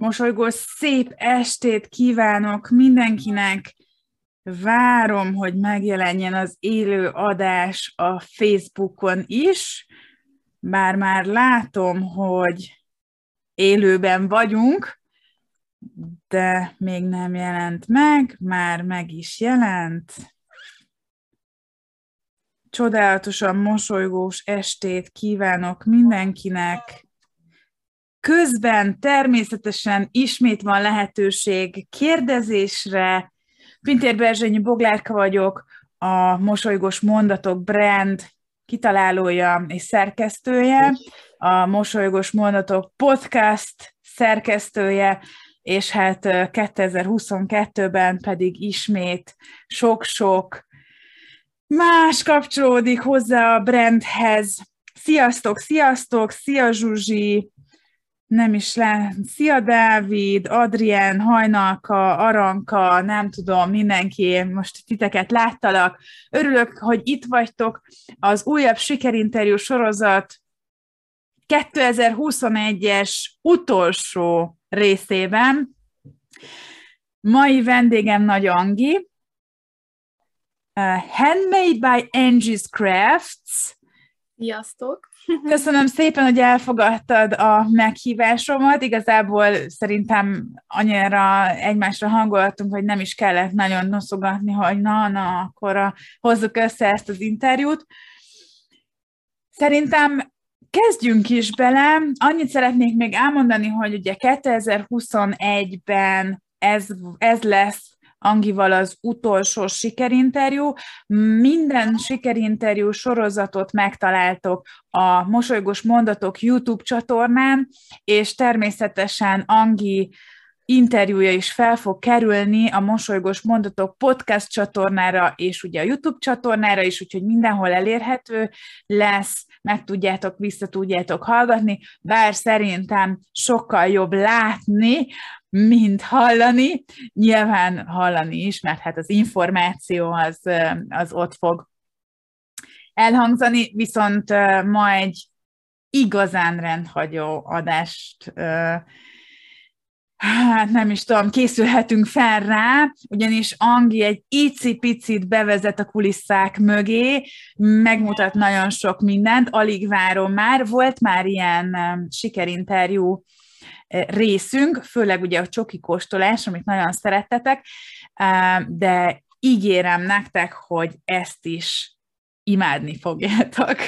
mosolygós szép estét kívánok mindenkinek. Várom, hogy megjelenjen az élő adás a Facebookon is, bár már látom, hogy élőben vagyunk, de még nem jelent meg, már meg is jelent. Csodálatosan mosolygós estét kívánok mindenkinek. Közben természetesen ismét van lehetőség kérdezésre. Pintér Berzsényi Boglárka vagyok, a Mosolygós Mondatok brand kitalálója és szerkesztője, a Mosolygós Mondatok podcast szerkesztője, és hát 2022-ben pedig ismét sok-sok más kapcsolódik hozzá a brandhez. Sziasztok, sziasztok, szia Zsuzsi, nem is le. Szia Dávid, Adrien, Hajnalka, Aranka, nem tudom, mindenki, most titeket láttalak. Örülök, hogy itt vagytok. Az újabb sikerinterjú sorozat 2021-es utolsó részében. Mai vendégem Nagy Angi, uh, Handmade by Angie's Crafts. Sziasztok! Köszönöm szépen, hogy elfogadtad a meghívásomat. Igazából szerintem annyira egymásra hangoltunk, hogy nem is kellett nagyon noszogatni, hogy na, na, akkor a, hozzuk össze ezt az interjút. Szerintem kezdjünk is bele. Annyit szeretnék még elmondani, hogy ugye 2021-ben ez, ez lesz Angival az utolsó sikerinterjú. Minden sikerinterjú sorozatot megtaláltok a Mosolygós Mondatok YouTube csatornán, és természetesen Angi interjúja is fel fog kerülni a Mosolygós Mondatok podcast csatornára, és ugye a YouTube csatornára is, úgyhogy mindenhol elérhető lesz, meg tudjátok, vissza tudjátok hallgatni, bár szerintem sokkal jobb látni, mint hallani. Nyilván hallani is, mert hát az információ az, az ott fog elhangzani, viszont ma egy igazán rendhagyó adást hát nem is tudom, készülhetünk fel rá, ugyanis Angi egy icipicit bevezet a kulisszák mögé, megmutat nagyon sok mindent, alig várom már, volt már ilyen sikerinterjú részünk, főleg ugye a csoki kóstolás, amit nagyon szerettetek, de ígérem nektek, hogy ezt is imádni fogjátok.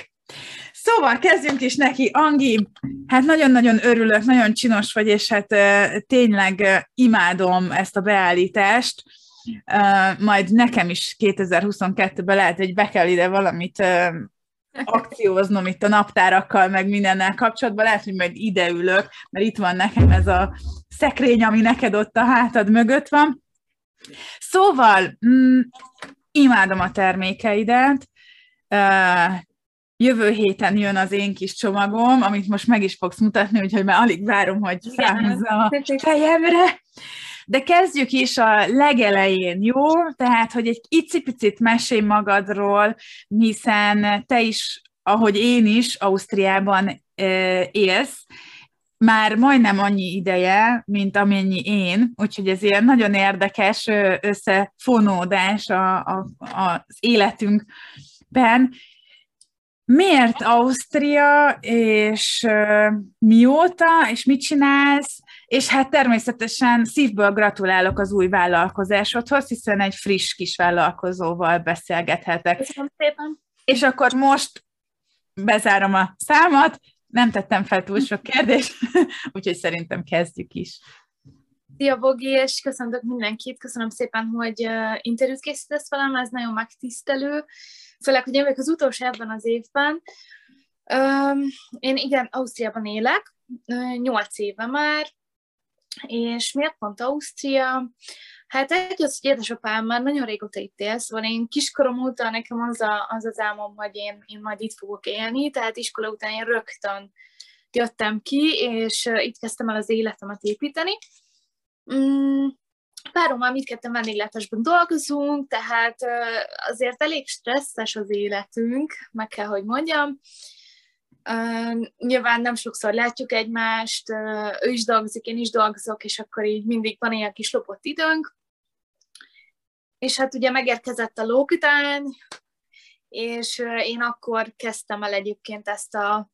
Szóval kezdjünk is neki. Angi, hát nagyon-nagyon örülök, nagyon csinos vagy, és hát tényleg imádom ezt a beállítást. Majd nekem is 2022-ben lehet, hogy be kell ide valamit akcióznom itt a naptárakkal, meg mindennel kapcsolatban, lehet, hogy majd ide ülök, mert itt van nekem ez a szekrény, ami neked ott a hátad mögött van. Szóval, mm, imádom a termékeidet, jövő héten jön az én kis csomagom, amit most meg is fogsz mutatni, úgyhogy már alig várom, hogy felhúzza a fejemre. De kezdjük is a legelején, jó? Tehát, hogy egy icipicit mesélj magadról, hiszen te is, ahogy én is, Ausztriában élsz, már majdnem annyi ideje, mint amennyi én, úgyhogy ez ilyen nagyon érdekes összefonódás a, a, az életünkben. Miért Ausztria, és mióta, és mit csinálsz, és hát természetesen szívből gratulálok az új vállalkozásodhoz, hiszen egy friss kis vállalkozóval beszélgethetek. Köszönöm szépen. És akkor most bezárom a számat, nem tettem fel túl sok kérdést, úgyhogy szerintem kezdjük is. Szia, Bogi, és köszöntök mindenkit. Köszönöm szépen, hogy interjút készítesz velem, ez nagyon megtisztelő. Főleg, hogy én vagyok az utolsó ebben az évben. Én igen, Ausztriában élek, nyolc éve már, és miért pont Ausztria? Hát egy az, hogy édesapám már nagyon régóta itt él, szóval én kiskorom óta nekem az, a, az az álmom, hogy én, én majd itt fogok élni, tehát iskola után én rögtön jöttem ki, és itt kezdtem el az életemet építeni. Mm, párommal mindketten vendéglátásban dolgozunk, tehát azért elég stresszes az életünk, meg kell, hogy mondjam. Nyilván nem sokszor látjuk egymást, ő is dolgozik, én is dolgozok, és akkor így mindig van ilyen kis lopott időnk. És hát ugye megérkezett a lockdown, és én akkor kezdtem el egyébként ezt a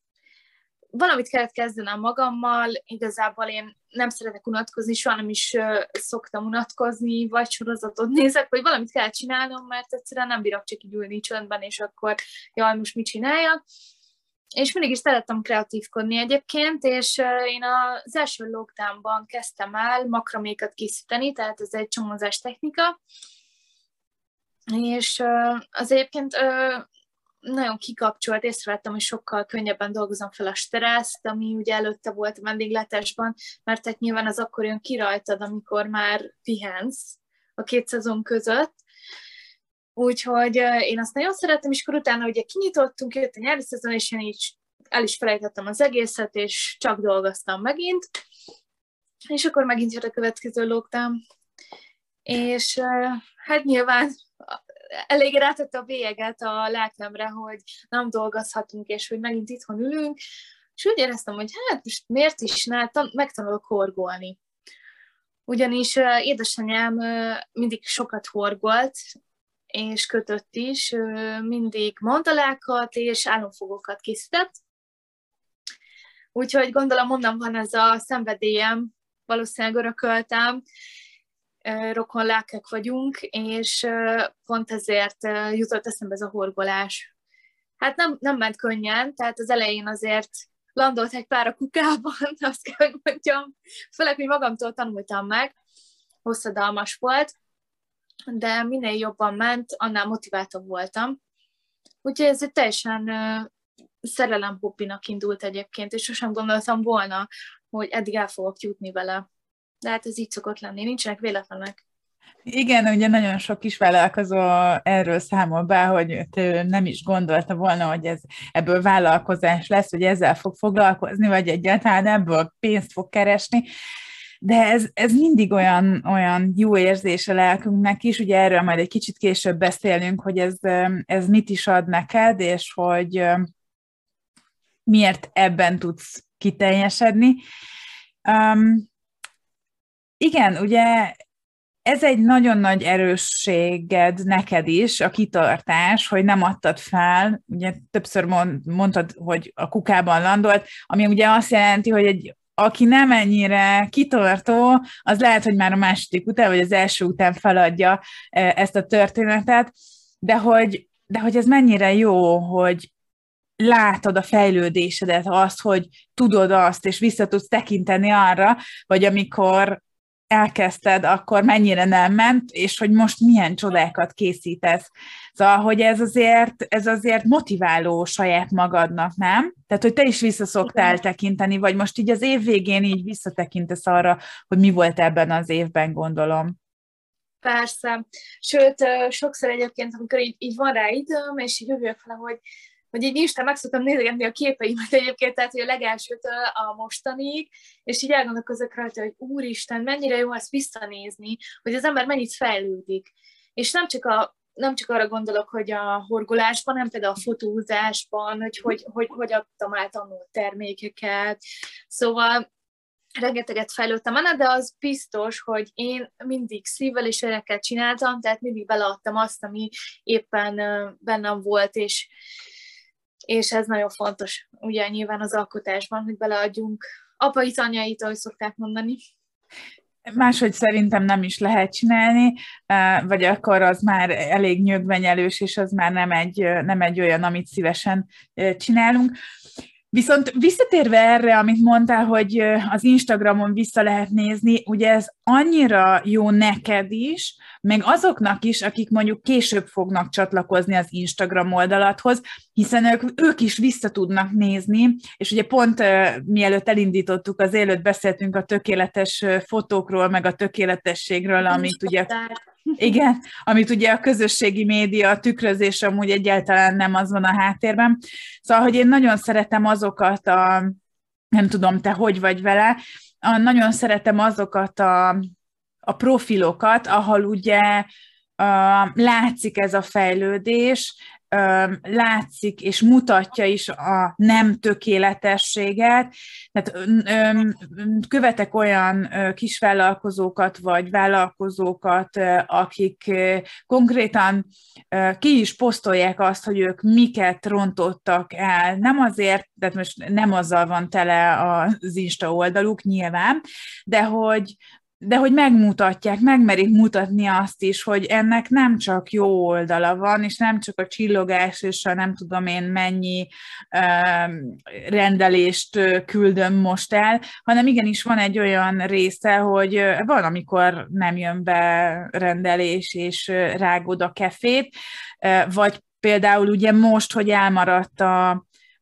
valamit kellett kezdenem magammal, igazából én nem szeretek unatkozni, soha nem is szoktam unatkozni, vagy sorozatot nézek, vagy valamit kell csinálnom, mert egyszerűen nem bírok csak így ülni csöndben, és akkor jaj, most mit csináljak. És mindig is szerettem kreatívkodni egyébként, és én az első lockdownban kezdtem el makramékat készíteni, tehát ez egy csomózás technika, és az egyébként nagyon kikapcsolt, észrevettem, hogy sokkal könnyebben dolgozom fel a stresszt, ami ugye előtte volt a vendégletesben, mert tehát nyilván az akkor jön ki rajtad, amikor már pihensz a két szezon között. Úgyhogy én azt nagyon szeretem, és akkor utána ugye kinyitottunk, jött a nyári szezon, és én így el is felejtettem az egészet, és csak dolgoztam megint. És akkor megint jött a következő lockdown. És hát nyilván elég rátette a bélyeget a lelkemre, hogy nem dolgozhatunk, és hogy megint itthon ülünk, és úgy éreztem, hogy hát most miért is ne, megtanulok horgolni. Ugyanis édesanyám mindig sokat horgolt, és kötött is, mindig mandalákat és álomfogókat készített. Úgyhogy gondolom onnan van ez a szenvedélyem, valószínűleg örököltem, rokon lelkek vagyunk, és pont ezért jutott eszembe ez a horgolás. Hát nem, nem ment könnyen, tehát az elején azért landolt egy pár a kukában, azt kell, hogy mondjam. Főleg, hogy magamtól tanultam meg, hosszadalmas volt, de minél jobban ment, annál motiváltabb voltam. Úgyhogy ez egy teljesen szerelem indult egyébként, és sosem gondoltam volna, hogy eddig el fogok jutni vele de hát ez így szokott lenni, nincsenek véletlenek. Igen, ugye nagyon sok kis vállalkozó erről számol be, hogy nem is gondolta volna, hogy ez ebből vállalkozás lesz, hogy ezzel fog foglalkozni, vagy egyáltalán ebből pénzt fog keresni. De ez, ez mindig olyan, olyan jó érzés a lelkünknek is, ugye erről majd egy kicsit később beszélünk, hogy ez, ez mit is ad neked, és hogy miért ebben tudsz kiteljesedni. Um, igen, ugye ez egy nagyon nagy erősséged neked is, a kitartás, hogy nem adtad fel, ugye többször mond, mondtad, hogy a kukában landolt, ami ugye azt jelenti, hogy egy aki nem ennyire kitartó, az lehet, hogy már a második után, vagy az első után feladja e, ezt a történetet, de hogy, de hogy ez mennyire jó, hogy látod a fejlődésedet, azt, hogy tudod azt, és vissza tudsz tekinteni arra, vagy amikor elkezdted, akkor mennyire nem ment, és hogy most milyen csodákat készítesz. Szóval, hogy ez azért, ez azért motiváló saját magadnak, nem? Tehát, hogy te is visszaszoktál Igen. tekinteni, vagy most így az év végén így visszatekintesz arra, hogy mi volt ebben az évben, gondolom. Persze. Sőt, sokszor egyébként, amikor így, így van rá időm, és így jövök fel, hogy hogy így Instán meg szoktam nézegetni a képeimet egyébként, tehát hogy a legelsőtől a mostanig, és így elgondolkozok rajta, hogy úristen, mennyire jó ezt visszanézni, hogy az ember mennyit fejlődik. És nem csak a nem csak arra gondolok, hogy a horgolásban, hanem például a fotózásban, hogy hogy, hogy, hogy adtam át a termékeket. Szóval rengeteget fejlődtem enne, de az biztos, hogy én mindig szívvel és erekkel csináltam, tehát mindig beleadtam azt, ami éppen bennem volt, és, és ez nagyon fontos, ugye nyilván az alkotásban, hogy beleadjunk apai anyait, ahogy szokták mondani. Máshogy szerintem nem is lehet csinálni, vagy akkor az már elég nyögvenyelős, és az már nem egy, nem egy olyan, amit szívesen csinálunk. Viszont visszatérve erre, amit mondtál, hogy az Instagramon vissza lehet nézni, ugye ez annyira jó neked is, meg azoknak is, akik mondjuk később fognak csatlakozni az Instagram oldalathoz, hiszen ők, ők is vissza tudnak nézni, és ugye pont uh, mielőtt elindítottuk az élőt, beszéltünk a tökéletes fotókról, meg a tökéletességről, amit ugye igen, amit ugye a közösségi média a tükrözés amúgy egyáltalán nem az van a háttérben. Szóval, hogy én nagyon szeretem azokat a, nem tudom, te hogy vagy vele, a, nagyon szeretem azokat a, a profilokat, ahol ugye a, látszik ez a fejlődés, látszik és mutatja is a nem tökéletességet. Tehát követek olyan kisvállalkozókat vagy vállalkozókat, akik konkrétan ki is posztolják azt, hogy ők miket rontottak el. Nem azért, tehát most nem azzal van tele az Insta oldaluk nyilván, de hogy, de hogy megmutatják, megmerik mutatni azt is, hogy ennek nem csak jó oldala van, és nem csak a csillogás, és a nem tudom én mennyi uh, rendelést küldöm most el, hanem igenis van egy olyan része, hogy van, amikor nem jön be rendelés, és rágod a kefét, vagy például ugye most, hogy elmaradt a,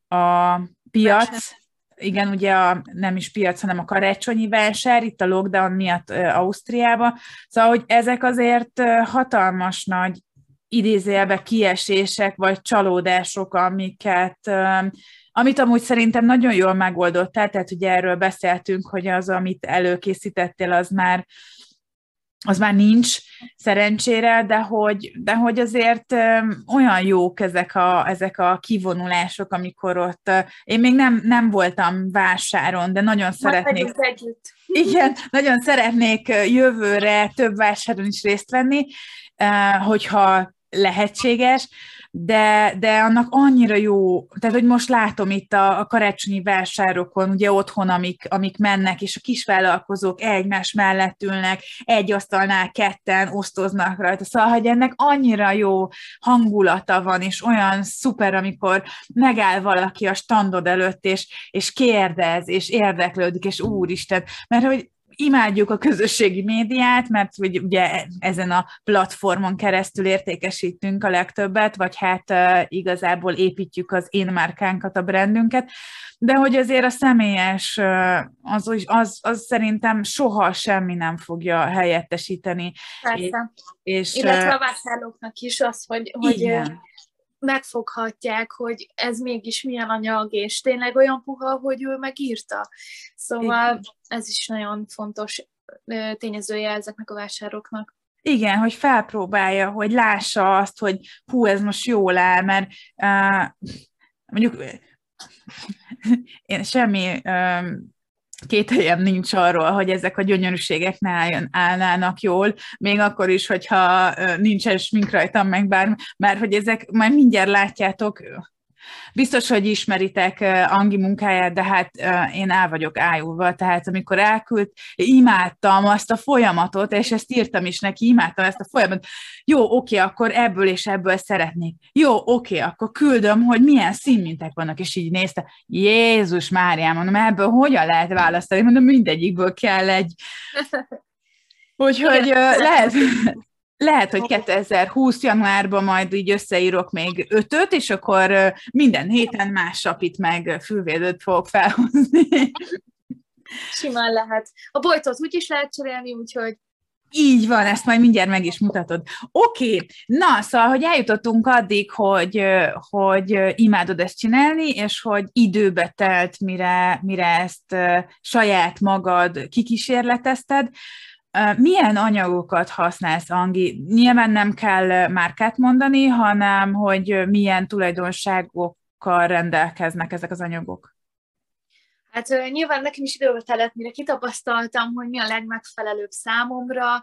a piac, igen, ugye a, nem is piac, hanem a karácsonyi vásár, itt a lockdown miatt Ausztriába. Szóval, hogy ezek azért hatalmas nagy idézélbe kiesések, vagy csalódások, amiket, amit amúgy szerintem nagyon jól megoldottál, tehát ugye erről beszéltünk, hogy az, amit előkészítettél, az már az már nincs szerencsére, de hogy, de hogy azért olyan jók ezek a, ezek a kivonulások, amikor ott, én még nem, nem voltam vásáron, de nagyon szeretnék... Igen, nagyon szeretnék jövőre több vásáron is részt venni, hogyha lehetséges, de, de annak annyira jó, tehát hogy most látom itt a, a karácsonyi vásárokon, ugye otthon, amik, amik mennek, és a kisvállalkozók egymás mellett ülnek, egy asztalnál ketten osztoznak rajta, szóval, hogy ennek annyira jó hangulata van, és olyan szuper, amikor megáll valaki a standod előtt, és, és kérdez, és érdeklődik, és úristen, mert hogy imádjuk a közösségi médiát, mert ugye ezen a platformon keresztül értékesítünk a legtöbbet, vagy hát igazából építjük az én márkánkat, a brandünket, de hogy azért a személyes, az, az, az szerintem soha semmi nem fogja helyettesíteni. Persze. És, Illetve a vásárlóknak is az, hogy, hogy megfoghatják, hogy ez mégis milyen anyag, és tényleg olyan puha, hogy ő megírta. Szóval Igen. ez is nagyon fontos tényezője ezeknek a vásároknak. Igen, hogy felpróbálja, hogy lássa azt, hogy hú, ez most jól áll, mert uh, mondjuk én semmi uh, két helyem nincs arról, hogy ezek a gyönyörűségek ne álljon, állnának jól, még akkor is, hogyha nincsen smink rajtam, meg bár, mert hogy ezek majd mindjárt látjátok, Biztos, hogy ismeritek Angi munkáját, de hát én el vagyok ájulva, tehát amikor elküldt, imádtam azt a folyamatot, és ezt írtam is neki, imádtam ezt a folyamatot. Jó, oké, akkor ebből és ebből szeretnék. Jó, oké, akkor küldöm, hogy milyen színmintek vannak, és így nézte. Jézus Máriám, mondom, ebből hogyan lehet választani? Mondom, mindegyikből kell egy. Úgyhogy lehet, lehet, hogy 2020 januárban majd így összeírok még ötöt, és akkor minden héten más sapit meg fülvédőt fogok felhozni. Simán lehet. A bojtot úgy is lehet cserélni, úgyhogy így van, ezt majd mindjárt meg is mutatod. Oké, okay. na, szóval, hogy eljutottunk addig, hogy, hogy imádod ezt csinálni, és hogy időbe telt, mire, mire ezt saját magad kikísérletezted. Milyen anyagokat használsz, Angi? Nyilván nem kell márkát mondani, hanem hogy milyen tulajdonságokkal rendelkeznek ezek az anyagok. Hát nyilván nekem is időbe telett, mire kitapasztaltam, hogy mi a legmegfelelőbb számomra.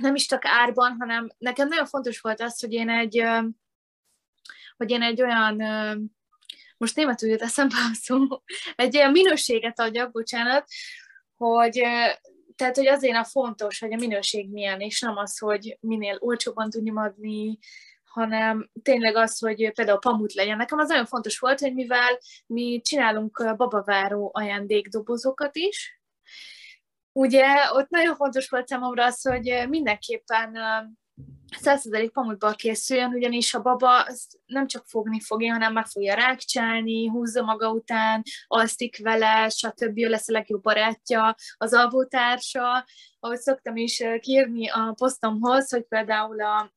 Nem is csak árban, hanem nekem nagyon fontos volt az, hogy én egy, hogy én egy olyan most németül jött eszembe a szó, egy olyan minőséget adjak, bocsánat, hogy tehát, hogy azért a fontos, hogy a minőség milyen, és nem az, hogy minél olcsóban tudjam adni, hanem tényleg az, hogy például pamut legyen. Nekem az nagyon fontos volt, hogy mivel mi csinálunk babaváró ajándékdobozokat is, ugye ott nagyon fontos volt számomra az, hogy mindenképpen százszerzelék pamutból készüljön, ugyanis a baba nem csak fogni fogja, hanem meg fogja rákcsálni, húzza maga után, alszik vele, stb. lesz a legjobb barátja, az alvótársa. Ahogy szoktam is kírni a posztomhoz, hogy például a,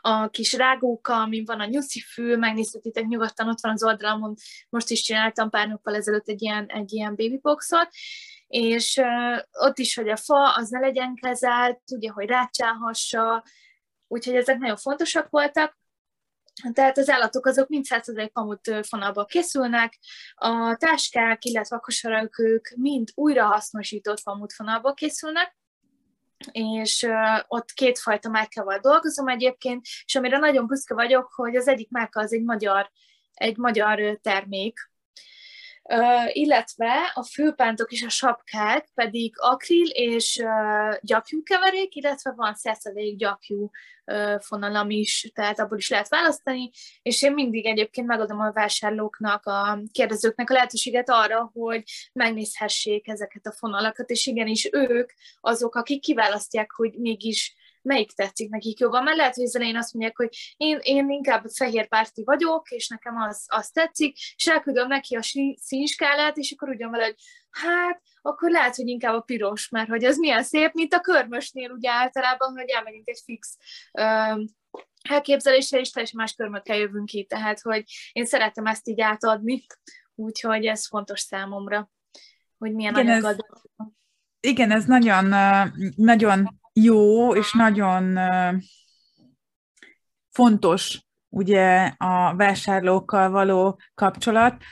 a kis rágóka, amin van a nyuszi fül, megnézhetitek nyugodtan, ott van az oldalamon, most is csináltam pár nappal ezelőtt egy ilyen, egy ilyen babyboxot, és uh, ott is, hogy a fa az ne legyen kezelt, ugye, hogy rácsálhassa, úgyhogy ezek nagyon fontosak voltak. Tehát az állatok azok mind 100% pamut készülnek, a táskák, illetve a kosarakők mind újrahasznosított pamut fonalból készülnek, és ott kétfajta márkával dolgozom egyébként, és amire nagyon büszke vagyok, hogy az egyik márka az egy magyar, egy magyar termék, illetve a főpántok és a sapkák pedig akril és gyapjú keverék, illetve van szerszedélyik gyapjú fonalam is, tehát abból is lehet választani, és én mindig egyébként megadom a vásárlóknak, a kérdezőknek a lehetőséget arra, hogy megnézhessék ezeket a fonalakat, és igenis ők azok, akik kiválasztják, hogy mégis melyik tetszik nekik jobban, mert lehet, hogy az elején azt mondják, hogy én, én inkább fehér párti vagyok, és nekem az, az tetszik, és elküldöm neki a színskálát, és akkor ugyan vele, hogy hát, akkor lehet, hogy inkább a piros, mert hogy az milyen szép, mint a körmösnél ugye általában, hogy elmegyünk egy fix um, elképzelésre, és teljesen más körmökkel jövünk ki, tehát hogy én szeretem ezt így átadni, úgyhogy ez fontos számomra, hogy milyen igen, anyagad. Ez, igen, ez nagyon, nagyon jó, és nagyon fontos ugye a vásárlókkal való kapcsolat.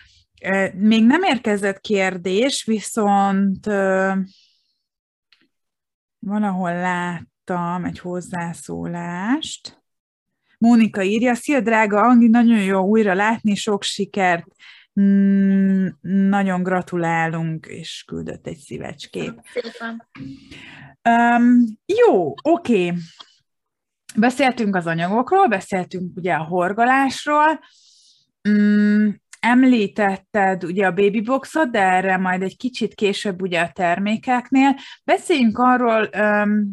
Még nem érkezett kérdés, viszont van, ahol láttam egy hozzászólást. Mónika írja, szia drága Angi, nagyon jó újra látni, sok sikert, mm, nagyon gratulálunk, és küldött egy szívecskét. Szépen. Um, jó, oké. Okay. Beszéltünk az anyagokról, beszéltünk ugye a horgolásról. Um, említetted ugye a babyboxot, de erre majd egy kicsit később ugye a termékeknél. Beszéljünk arról,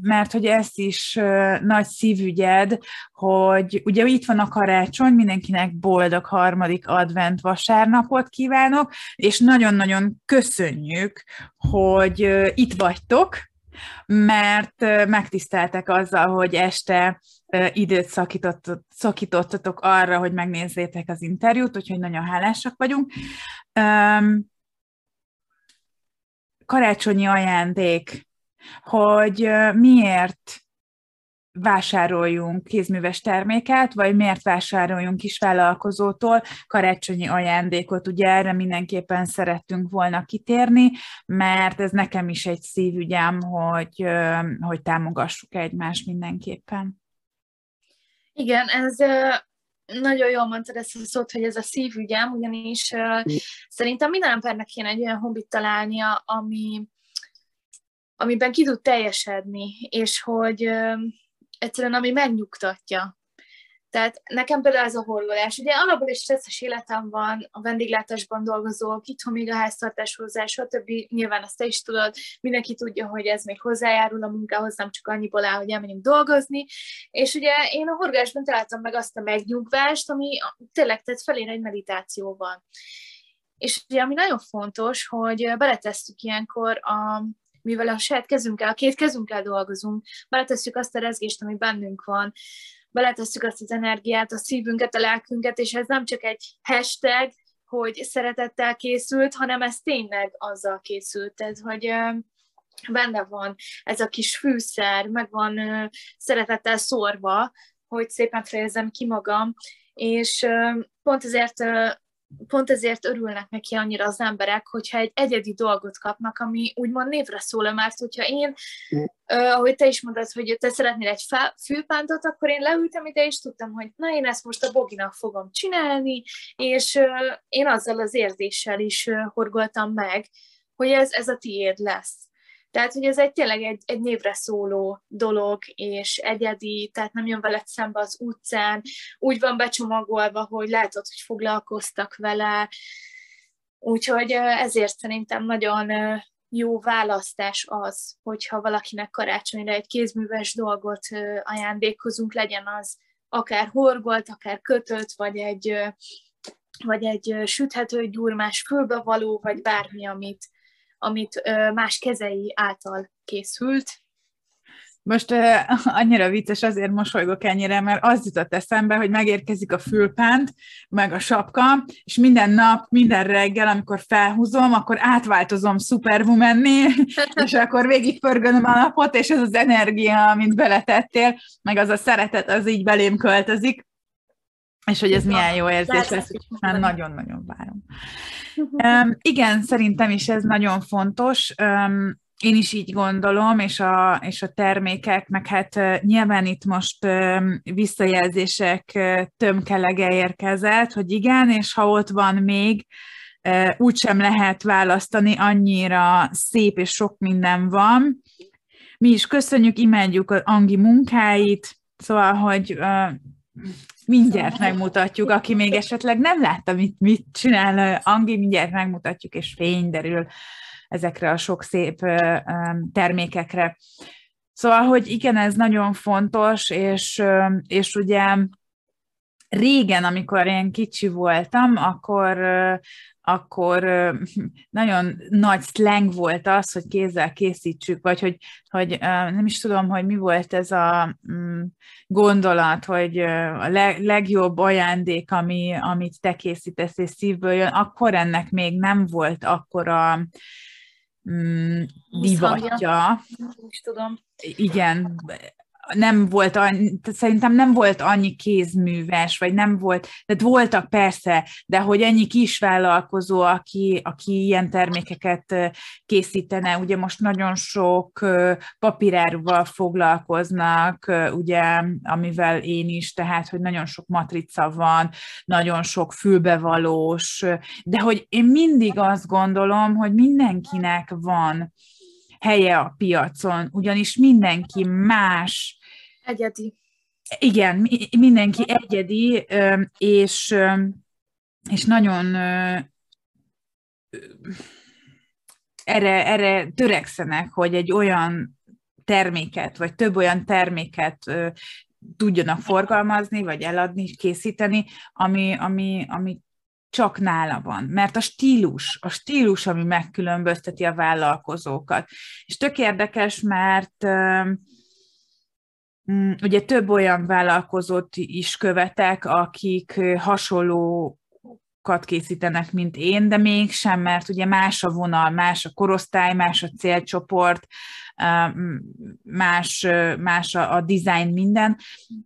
mert hogy ez is nagy szívügyed, hogy ugye itt van a karácsony, mindenkinek boldog harmadik advent vasárnapot kívánok, és nagyon-nagyon köszönjük, hogy itt vagytok, mert megtiszteltek azzal, hogy este időt szakított, szakítottatok arra, hogy megnézzétek az interjút, úgyhogy nagyon hálásak vagyunk. Karácsonyi ajándék, hogy miért vásároljunk kézműves terméket, vagy miért vásároljunk kisvállalkozótól karácsonyi ajándékot. Ugye erre mindenképpen szerettünk volna kitérni, mert ez nekem is egy szívügyem, hogy, hogy támogassuk egymást mindenképpen. Igen, ez nagyon jól mondtad ezt a szót, hogy ez a szívügyem, ugyanis szerintem minden embernek kéne egy olyan hobbit találnia, ami, amiben ki tud teljesedni, és hogy egyszerűen ami megnyugtatja. Tehát nekem például ez a horgolás. Ugye alapból is stresszes életem van, a vendéglátásban dolgozok, itthon még a háztartáshozás, stb. Nyilván ezt te is tudod, mindenki tudja, hogy ez még hozzájárul a munkához, nem csak annyiból áll, hogy elmenjünk dolgozni. És ugye én a horgásban találtam meg azt a megnyugvást, ami tényleg tett felén egy meditációban. És ugye ami nagyon fontos, hogy beletesztük ilyenkor a, mivel a saját kezünkkel, a két kezünkkel dolgozunk, beletesszük azt a rezgést, ami bennünk van, beletesszük azt az energiát, a szívünket, a lelkünket, és ez nem csak egy hashtag, hogy szeretettel készült, hanem ez tényleg azzal készült, tehát hogy benne van ez a kis fűszer, meg van szeretettel szórva, hogy szépen fejezem ki magam, és pont ezért pont ezért örülnek neki annyira az emberek, hogyha egy egyedi dolgot kapnak, ami úgymond névre szól, mert hogyha én, uh, ahogy te is mondod, hogy te szeretnél egy fülpántot, akkor én leültem ide, és tudtam, hogy na, én ezt most a Boginak fogom csinálni, és uh, én azzal az érzéssel is uh, horgoltam meg, hogy ez, ez a tiéd lesz. Tehát, hogy ez egy tényleg egy, egy névre szóló dolog, és egyedi, tehát nem jön veled szembe az utcán, úgy van becsomagolva, hogy látod, hogy foglalkoztak vele, úgyhogy ezért szerintem nagyon jó választás az, hogyha valakinek karácsonyra egy kézműves dolgot ajándékozunk, legyen az akár horgolt, akár kötött, vagy egy, vagy egy süthető gyurmás fülbevaló, vagy bármi, amit, amit más kezei által készült. Most uh, annyira vicces, azért mosolygok ennyire, mert az jutott eszembe, hogy megérkezik a fülpánt, meg a sapka, és minden nap, minden reggel, amikor felhúzom, akkor átváltozom Superwoman-né, és akkor végig pörgönöm a napot, és ez az energia, amit beletettél, meg az a szeretet, az így belém költözik, és hogy ez milyen jó érzés lesz, hogy már nagyon-nagyon várom. Um, igen, szerintem is ez nagyon fontos. Um, én is így gondolom, és a, és a termékek, meg hát nyilván itt most visszajelzések tömkelege érkezett, hogy igen, és ha ott van még, úgysem lehet választani, annyira szép és sok minden van. Mi is köszönjük, imádjuk az Angi munkáit, szóval, hogy mindjárt megmutatjuk, aki még esetleg nem látta, mit, mit csinál Angi, mindjárt megmutatjuk, és fény derül ezekre a sok szép termékekre. Szóval, hogy igen, ez nagyon fontos, és, és ugye régen, amikor én kicsi voltam, akkor, akkor nagyon nagy slang volt az, hogy kézzel készítsük, vagy hogy, hogy nem is tudom, hogy mi volt ez a mm, gondolat, hogy a legjobb ajándék, ami, amit te készítesz és szívből jön, akkor ennek még nem volt akkora mm, divatja. Nem is tudom. Igen, nem volt annyi, szerintem nem volt annyi kézműves, vagy nem volt, tehát voltak persze, de hogy ennyi kisvállalkozó, aki, aki ilyen termékeket készítene, ugye most nagyon sok papíráruval foglalkoznak, ugye, amivel én is, tehát, hogy nagyon sok matrica van, nagyon sok fülbevalós, de hogy én mindig azt gondolom, hogy mindenkinek van helye a piacon, ugyanis mindenki más. Egyedi. Igen, mindenki egyedi, és, és nagyon erre, erre törekszenek, hogy egy olyan terméket, vagy több olyan terméket tudjanak forgalmazni, vagy eladni, készíteni, ami, ami, ami csak nála van, mert a stílus, a stílus, ami megkülönbözteti a vállalkozókat. És tök érdekes, mert ugye több olyan vállalkozót is követek, akik hasonló készítenek, mint én, de mégsem, mert ugye más a vonal, más a korosztály, más a célcsoport, más, más a, a design minden,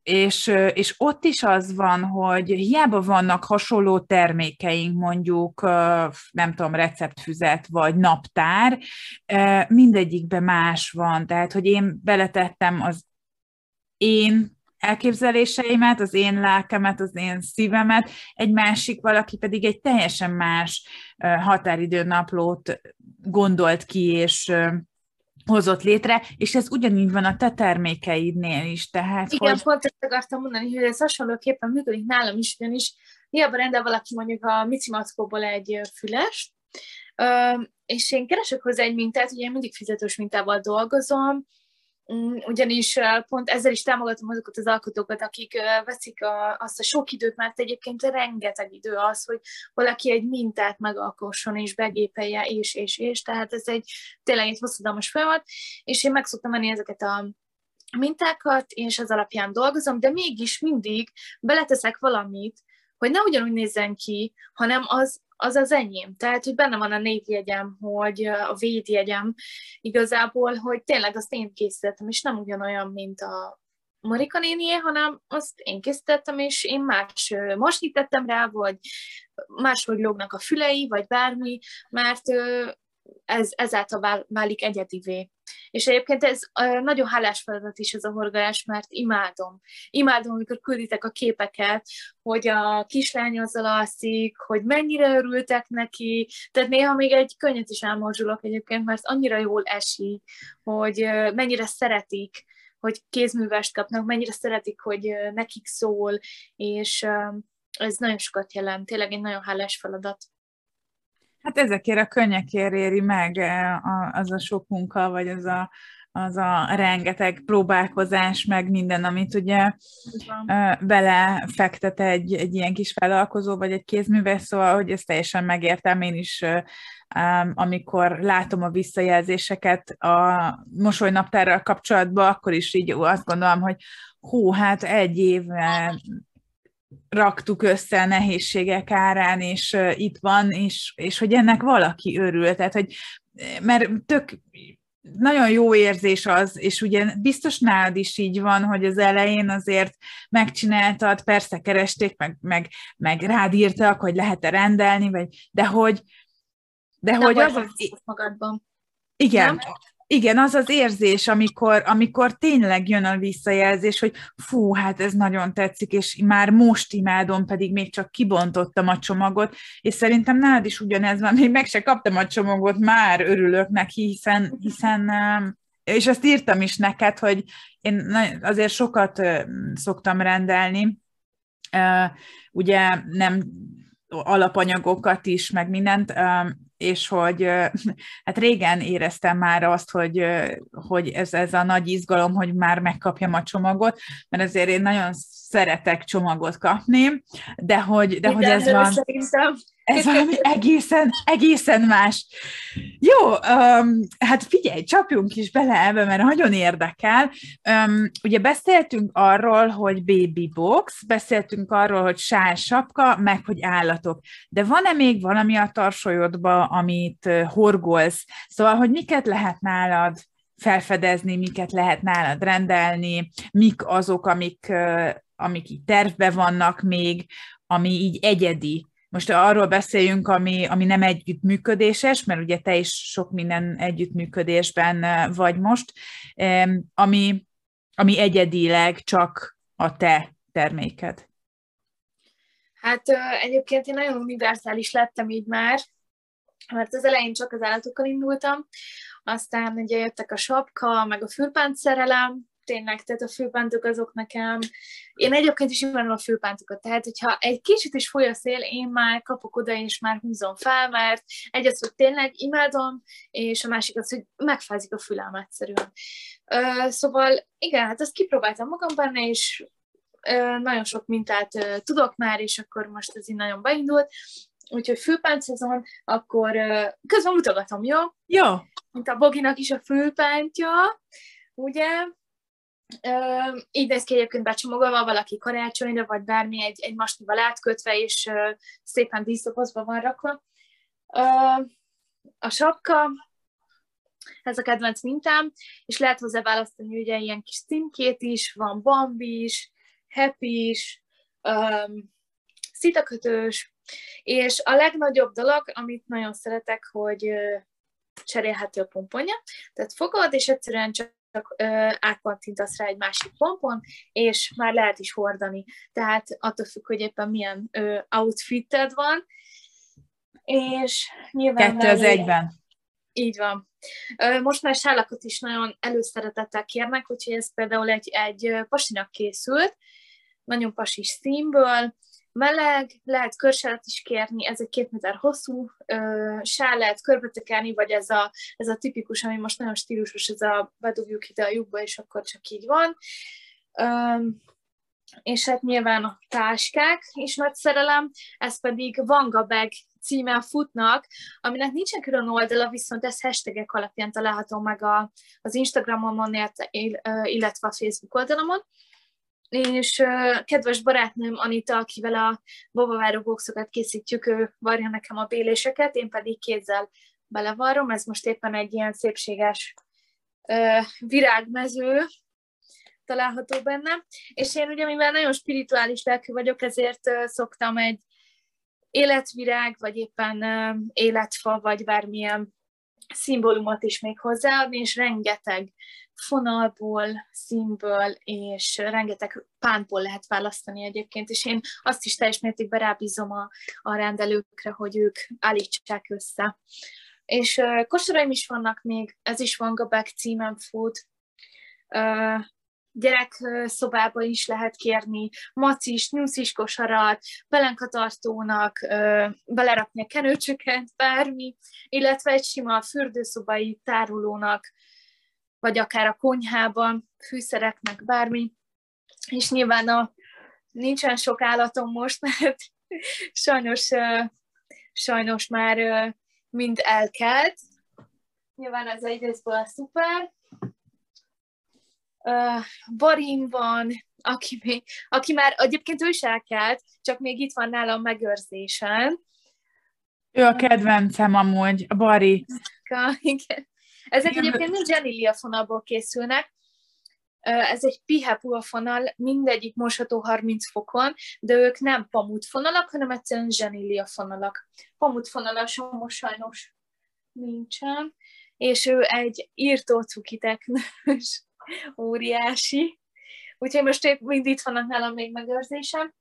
és, és ott is az van, hogy hiába vannak hasonló termékeink, mondjuk, nem tudom, receptfüzet vagy naptár, mindegyikben más van, tehát, hogy én beletettem az én elképzeléseimet, az én lelkemet, az én szívemet, egy másik valaki pedig egy teljesen más határidőnaplót gondolt ki, és hozott létre, és ez ugyanígy van a te termékeidnél is. Tehát, Igen, hogy... pont ezt akartam mondani, hogy ez hasonlóképpen működik nálam is, ugyanis hiába rendel valaki mondjuk a Mici Mackóból egy füles, és én keresek hozzá egy mintát, ugye én mindig fizetős mintával dolgozom, ugyanis pont ezzel is támogatom azokat az alkotókat, akik veszik a, azt a sok időt, mert egyébként rengeteg idő az, hogy valaki egy mintát megalkosson és begépelje, és, és, és, tehát ez egy tényleg egy hosszadalmas folyamat, és én meg szoktam menni ezeket a mintákat, és az alapján dolgozom, de mégis mindig beleteszek valamit, hogy ne ugyanúgy nézzen ki, hanem az, az az enyém. Tehát, hogy benne van a névjegyem, hogy a védjegyem igazából, hogy tényleg azt én készítettem, és nem ugyanolyan, mint a Marika nénié, hanem azt én készítettem, és én más most tettem rá, vagy máshogy lógnak a fülei, vagy bármi, mert ez, ezáltal válik egyedivé. És egyébként ez nagyon hálás feladat is ez a horgolás, mert imádom. Imádom, amikor külditek a képeket, hogy a kislány azzal alszik, hogy mennyire örültek neki, tehát néha még egy könnyet is elmorzsulok egyébként, mert annyira jól esik, hogy mennyire szeretik, hogy kézművest kapnak, mennyire szeretik, hogy nekik szól, és ez nagyon sokat jelent, tényleg egy nagyon hálás feladat. Hát ezekért a könnyekért éri meg az a sok munka, vagy az a az a rengeteg próbálkozás, meg minden, amit ugye belefektet egy, egy ilyen kis vállalkozó, vagy egy kézműves, szóval, hogy ezt teljesen megértem én is, amikor látom a visszajelzéseket a mosolynaptárral kapcsolatban, akkor is így azt gondolom, hogy hú, hát egy éve raktuk össze a nehézségek árán, és itt van, és, és hogy ennek valaki örül. Tehát, hogy mert tök nagyon jó érzés az, és ugye biztos nálad is így van, hogy az elején azért megcsináltad, persze keresték, meg, meg, meg rád írtak, hogy lehet-e rendelni, vagy, de hogy de Nem hogy az az... magadban. Igen, Nem? Igen, az az érzés, amikor, amikor tényleg jön a visszajelzés, hogy fú, hát ez nagyon tetszik, és már most imádom, pedig még csak kibontottam a csomagot, és szerintem nálad is ugyanez van, még meg se kaptam a csomagot, már örülök neki, hiszen, hiszen um, és ezt írtam is neked, hogy én azért sokat szoktam rendelni, ugye nem alapanyagokat is, meg mindent, és hogy hát régen éreztem már azt, hogy, hogy ez, ez a nagy izgalom, hogy már megkapjam a csomagot, mert azért én nagyon szeretek csomagot kapni, de hogy, de hogy ez van... Szerintem. Ez valami egészen, egészen más. Jó, um, hát figyelj, csapjunk is bele ebbe, mert nagyon érdekel. Um, ugye beszéltünk arról, hogy baby box, beszéltünk arról, hogy sál sapka, meg hogy állatok. De van-e még valami a tarsolyodba, amit horgolsz? Szóval, hogy miket lehet nálad felfedezni, miket lehet nálad rendelni, mik azok, amik, amik így tervbe vannak még, ami így egyedi most arról beszéljünk, ami, ami nem együttműködéses, mert ugye te is sok minden együttműködésben vagy most, ami, ami egyedileg csak a te terméked. Hát egyébként én nagyon univerzális lettem így már, mert az elején csak az állatokkal indultam, aztán ugye jöttek a sapka, meg a fülpánt szerelem, tényleg, tehát a főpántok azok nekem, én egyébként is imádom a főpántokat, tehát hogyha egy kicsit is foly a szél, én már kapok oda, és már húzom fel, mert egy az, hogy tényleg imádom, és a másik az, hogy megfázik a fülem egyszerűen. szóval igen, hát azt kipróbáltam magam benne, és nagyon sok mintát tudok már, és akkor most ez így nagyon beindult, úgyhogy fülpánt szezon, akkor közben mutogatom, jó? Jó. Mint a Boginak is a fülpántja, ugye? Uh, így néz ki egyébként becsomagolva valaki karácsonyra, vagy bármi egy, egy masnival átkötve, és uh, szépen díszdobozba van rakva. Uh, a sapka, ez a kedvenc mintám, és lehet hozzá választani ugye ilyen kis címkét is, van Bambi is, Happy is, um, szitakötős, és a legnagyobb dolog, amit nagyon szeretek, hogy cserélhető a pomponja, tehát fogod, és egyszerűen csak csak átpattintasz rá egy másik pompon, és már lehet is hordani. Tehát attól függ, hogy éppen milyen ö, outfited van, és nyilván... Kettő az egyben. Így van. Most már sálakat is nagyon előszeretettel kérnek, úgyhogy ez például egy, egy pasinak készült, nagyon pasis színből, meleg, lehet körsálat is kérni, ez egy két méter hosszú ö, sál, lehet körbetekelni, vagy ez a, ez a tipikus, ami most nagyon stílusos, ez a bedugjuk ide a lyukba, és akkor csak így van. Ö, és hát nyilván a táskák is nagy szerelem, ez pedig Vanga Bag címmel futnak, aminek nincsen külön oldala, viszont ez hashtagek alapján található meg a, az Instagramon, illetve a Facebook oldalamon és kedves barátnőm Anita, akivel a babaváró boxokat készítjük, ő varja nekem a béléseket, én pedig kézzel belevarrom, ez most éppen egy ilyen szépséges virágmező található benne, és én ugye, mivel nagyon spirituális lelkű vagyok, ezért uh, szoktam egy életvirág, vagy éppen életfa, vagy bármilyen szimbólumot is még hozzáadni, és rengeteg fonalból, színből, és rengeteg pántból lehet választani egyébként, és én azt is teljes mértékben rábízom a, a rendelőkre, hogy ők állítsák össze. És uh, kosaraim is vannak még, ez is van Gabek címen fut, uh, gyerek szobába is lehet kérni, macis, nyuszis kosarat, pelenkatartónak, belerakni a kenőcsöket, bármi, illetve egy sima fürdőszobai tárolónak vagy akár a konyhában, fűszereknek, bármi. És nyilván a, nincsen sok állatom most, mert sajnos, sajnos már mind elkelt. Nyilván ez a szuper. Barim van, aki, még, aki már egyébként ő is elkelt, csak még itt van nálam megőrzésen. Ő a kedvencem amúgy, a Bari. Igen. Ezek Igen. egyébként mind Genilia fonalból készülnek. Ez egy pihepuha fonal, mindegyik mosható 30 fokon, de ők nem pamut fonalak, hanem egyszerűen Genilia fonalak. Pamut fonalas most sajnos nincsen, és ő egy írtó cukiteknős, óriási. Úgyhogy most épp mind itt vannak nálam még megőrzésem.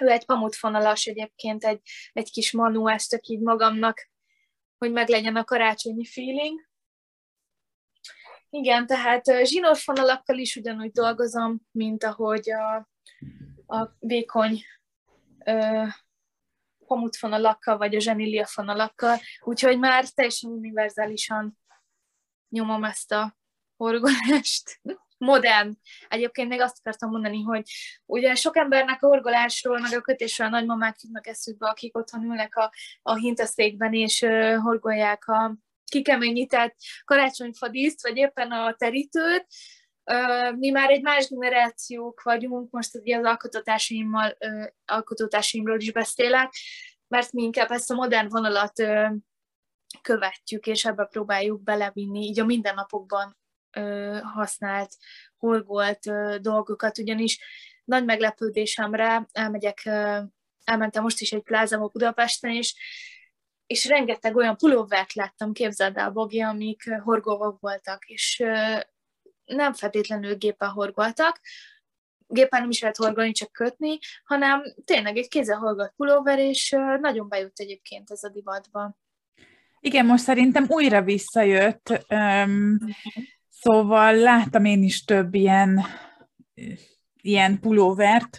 Ő egy pamutfonalas egyébként, egy, egy kis manu, ezt csak így magamnak, hogy meglegyen a karácsonyi feeling. Igen, tehát zsinór fonalakkal is ugyanúgy dolgozom, mint ahogy a, a vékony ö, pamutfonalakkal, vagy a zsenília fonalakkal, úgyhogy már teljesen univerzálisan nyomom ezt a horgolást. Modern. Egyébként még azt akartam mondani, hogy ugye sok embernek a horgolásról, meg a kötésről a nagymamák jutnak eszükbe, akik otthon ülnek a, a hintaszékben, és uh, horgolják a kikeményített karácsonyfadíszt, vagy éppen a terítőt, mi már egy más generációk vagyunk, most ugye az alkotótársaimmal, alkotótársaimról is beszélek, mert mi inkább ezt a modern vonalat követjük, és ebbe próbáljuk belevinni, így a mindennapokban használt, horgolt dolgokat, ugyanis nagy meglepődésemre elmegyek, elmentem most is egy plázába Budapesten, és, és rengeteg olyan pulóvert láttam, képzeld el, Bogi, amik horgolva voltak, és nem feltétlenül gépen horgoltak, gépen nem is lehet horgolni, csak kötni, hanem tényleg egy kézzel horgolt pulóver, és nagyon bejött egyébként ez a divatba. Igen, most szerintem újra visszajött. Um, Szóval láttam én is több ilyen, ilyen pulóvert.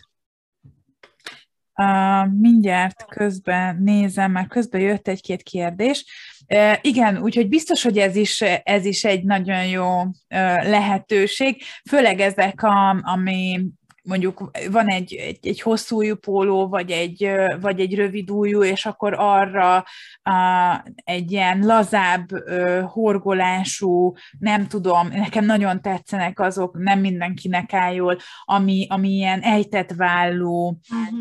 Uh, mindjárt közben nézem, mert közben jött egy-két kérdés. Uh, igen, úgyhogy biztos, hogy ez is, ez is egy nagyon jó lehetőség, főleg ezek, a, ami mondjuk van egy, egy, egy hosszú póló, vagy egy, vagy egy rövid újú, és akkor arra a, egy ilyen lazább, horgolású, nem tudom, nekem nagyon tetszenek azok, nem mindenkinek áll jól, ami, ami ilyen ejtett vállú,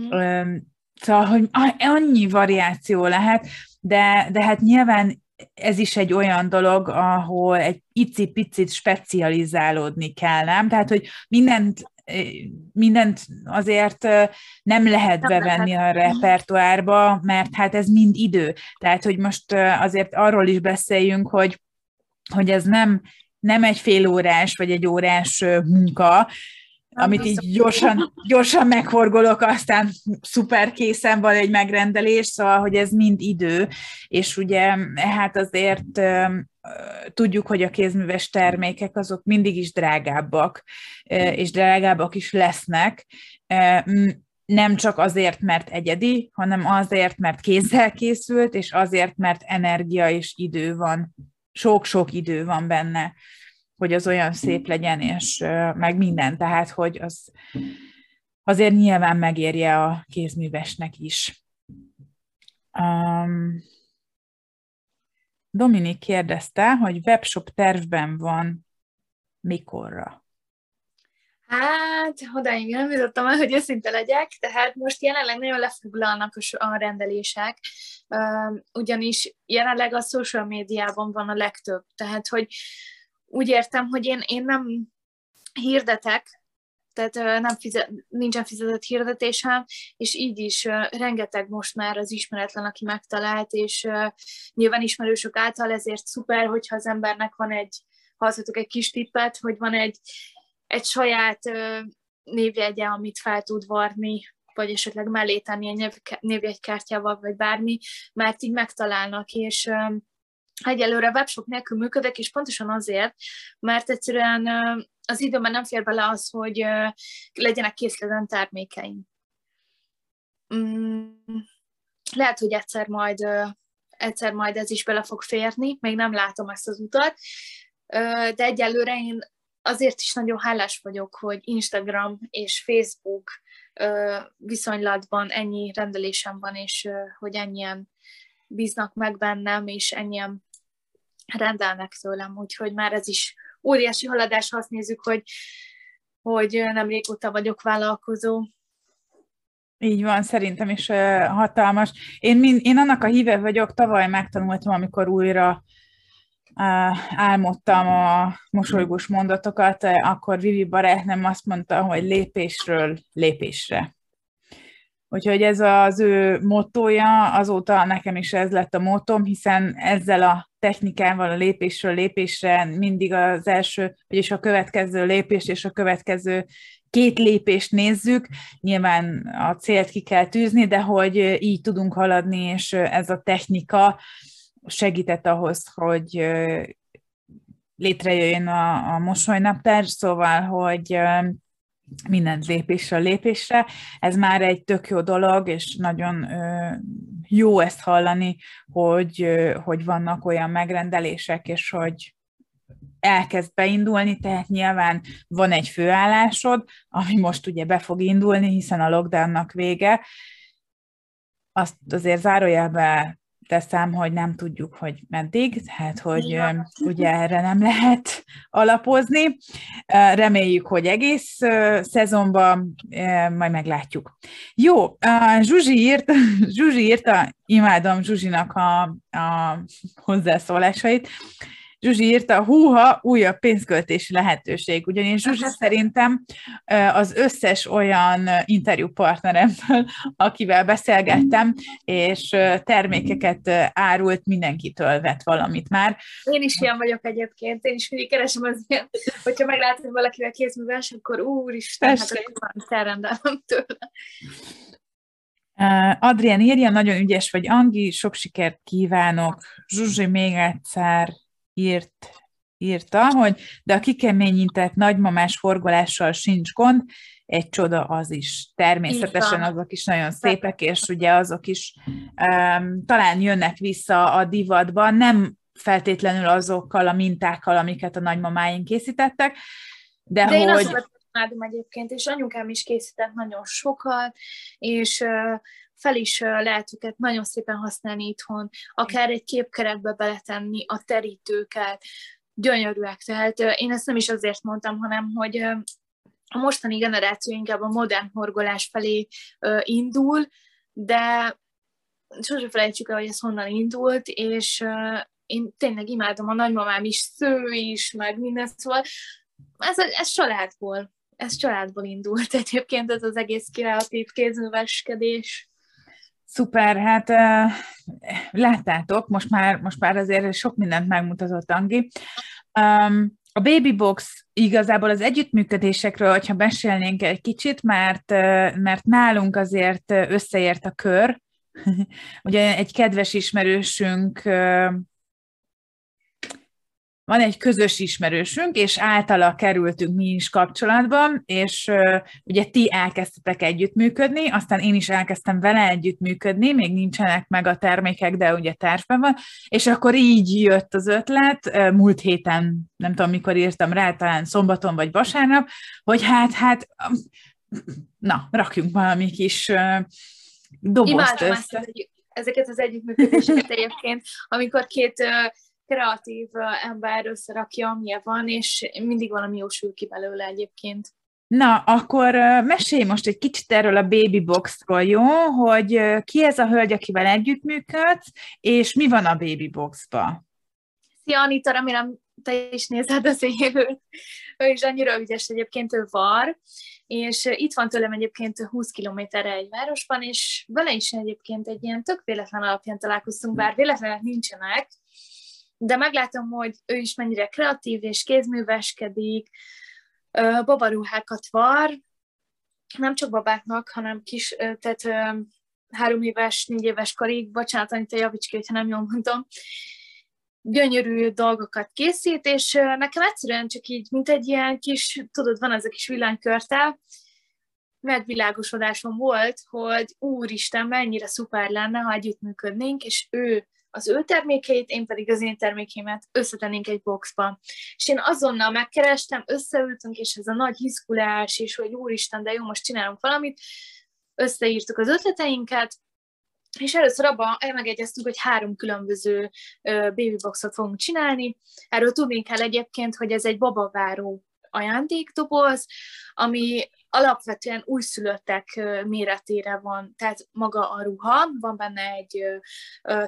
uh-huh. szóval, hogy annyi variáció lehet, de, de hát nyilván ez is egy olyan dolog, ahol egy icipicit specializálódni kell, nem? Tehát, hogy mindent mindent azért nem lehet nem bevenni lehet. a repertoárba, mert hát ez mind idő. Tehát, hogy most azért arról is beszéljünk, hogy, hogy ez nem, nem egy fél órás vagy egy órás munka, nem amit így gyorsan, gyorsan meghorgolok, aztán szuper készen van egy megrendelés, szóval, hogy ez mind idő, és ugye hát azért tudjuk, hogy a kézműves termékek azok mindig is drágábbak, és drágábbak is lesznek, nem csak azért, mert egyedi, hanem azért, mert kézzel készült, és azért, mert energia és idő van, sok-sok idő van benne, hogy az olyan szép legyen, és meg minden, tehát, hogy az azért nyilván megérje a kézművesnek is. Um, Dominik kérdezte, hogy webshop tervben van mikorra. Hát, odáig nem jutottam el, hogy őszinte legyek, tehát most jelenleg nagyon lefoglalnak a rendelések, ugyanis jelenleg a social médiában van a legtöbb, tehát hogy úgy értem, hogy én, én nem hirdetek, tehát nem fizet, nincsen fizetett hirdetésem, és így is rengeteg most már az ismeretlen, aki megtalált, és nyilván ismerősök által ezért szuper, hogyha az embernek van egy, hallhatok egy kis tippet, hogy van egy, egy saját névjegye, amit fel tud varni, vagy esetleg mellé tenni egy névjegykártyával, vagy bármi, mert így megtalálnak, és egyelőre webshop nélkül működök, és pontosan azért, mert egyszerűen az időben nem fér bele az, hogy legyenek készleten termékeim. Mm, lehet, hogy egyszer majd, egyszer majd ez is bele fog férni, még nem látom ezt az utat, de egyelőre én azért is nagyon hálás vagyok, hogy Instagram és Facebook viszonylatban ennyi rendelésem van, és hogy ennyien bíznak meg bennem, és ennyien rendelnek tőlem, úgyhogy már ez is óriási haladás, ha azt nézzük, hogy, hogy nem régóta vagyok vállalkozó. Így van, szerintem is hatalmas. Én, mind, én annak a híve vagyok, tavaly megtanultam, amikor újra álmodtam a mosolygós mondatokat, akkor Vivi barátnőm azt mondta, hogy lépésről lépésre. Úgyhogy ez az ő motója, azóta nekem is ez lett a motom, hiszen ezzel a technikával a lépésről lépésre mindig az első, vagyis a következő lépést és a következő két lépést nézzük, nyilván a célt ki kell tűzni, de hogy így tudunk haladni, és ez a technika segített ahhoz, hogy létrejöjjön a, a mosolynaptár, szóval, hogy mindent lépésről lépésre. Ez már egy tök jó dolog, és nagyon jó ezt hallani, hogy, hogy vannak olyan megrendelések, és hogy elkezd beindulni, tehát nyilván van egy főállásod, ami most ugye be fog indulni, hiszen a lockdownnak vége. Azt azért zárójelbe teszem, hogy nem tudjuk, hogy meddig, tehát hogy ja. ugye erre nem lehet alapozni. Reméljük, hogy egész szezonban majd meglátjuk. Jó, Zsuzsi írt, Zsuzsi írta, imádom Zsuzsinak a, a hozzászólásait. Zsuzsi írta, húha, újabb pénzköltési lehetőség. Ugyanis Zsuzsi szerintem az összes olyan interjúpartneremből, akivel beszélgettem, és termékeket árult, mindenkitől vett valamit már. Én is ilyen vagyok egyébként, én is mindig keresem az ilyen, hogyha meglátom valakivel kézműves, akkor úristen, hát akkor elrendelem tőle. Adrián írja, nagyon ügyes vagy, Angi, sok sikert kívánok. Zsuzsi, még egyszer írt, írta, hogy de a kikeményített nagymamás forgolással sincs gond, egy csoda az is. Természetesen azok is nagyon szépek, és ugye azok is um, talán jönnek vissza a divatban, nem feltétlenül azokkal a mintákkal, amiket a nagymamáink készítettek, de, de hogy... Én imádom egyébként, és anyukám is készített nagyon sokat, és fel is lehet őket nagyon szépen használni itthon, akár egy képkeretbe beletenni a terítőket, gyönyörűek. Tehát én ezt nem is azért mondtam, hanem hogy a mostani generáció inkább a modern horgolás felé indul, de sosem felejtsük el, hogy ez honnan indult, és én tényleg imádom, a nagymamám is sző is, meg minden, szóval ez, ez családból, ez családból indult egyébként ez az egész kreatív kézműveskedés. Szuper, hát láttátok, most már, most már azért sok mindent megmutatott Angi. A Baby Box igazából az együttműködésekről, hogyha beszélnénk egy kicsit, mert, mert nálunk azért összeért a kör. Ugye egy kedves ismerősünk van egy közös ismerősünk, és általa kerültünk mi is kapcsolatban, és uh, ugye ti elkezdtetek együttműködni, aztán én is elkezdtem vele együttműködni, még nincsenek meg a termékek, de ugye tervben van, és akkor így jött az ötlet, uh, múlt héten, nem tudom mikor írtam rá, talán szombaton vagy vasárnap, hogy hát, hát, na, rakjunk valami kis uh, dobozt Imádom össze. ezeket az együttműködéseket egyébként, amikor két kreatív ember összerakja, amilyen van, és mindig valami jó sül ki belőle egyébként. Na, akkor mesélj most egy kicsit erről a Baby Boxról, jó? Hogy ki ez a hölgy, akivel együttműködsz, és mi van a Baby Boxba? Szia, Anita, remélem te is nézed az élőt. Ő is annyira ügyes egyébként, ő var, és itt van tőlem egyébként 20 kilométerre egy városban, és vele is egyébként egy ilyen tök véletlen alapján találkoztunk, bár véletlenek nincsenek, de meglátom, hogy ő is mennyire kreatív és kézműveskedik, babaruhákat var, nem csak babáknak, hanem kis, tehát három éves, négy éves korig, bocsánat, Anita, javíts ki, ha nem jól mondom, gyönyörű dolgokat készít, és nekem egyszerűen csak így, mint egy ilyen kis, tudod, van az a kis villanykörte, megvilágosodásom volt, hogy úristen, mennyire szuper lenne, ha együttműködnénk, és ő az ő termékeit, én pedig az én termékémet összetennénk egy boxba. És én azonnal megkerestem, összeültünk, és ez a nagy hiszkulás, és hogy úristen, de jó, most csinálunk valamit, összeírtuk az ötleteinket, és először abban megegyeztünk, hogy három különböző babyboxot fogunk csinálni. Erről tudni kell egyébként, hogy ez egy babaváró ajándékdoboz, ami alapvetően újszülöttek méretére van, tehát maga a ruha, van benne egy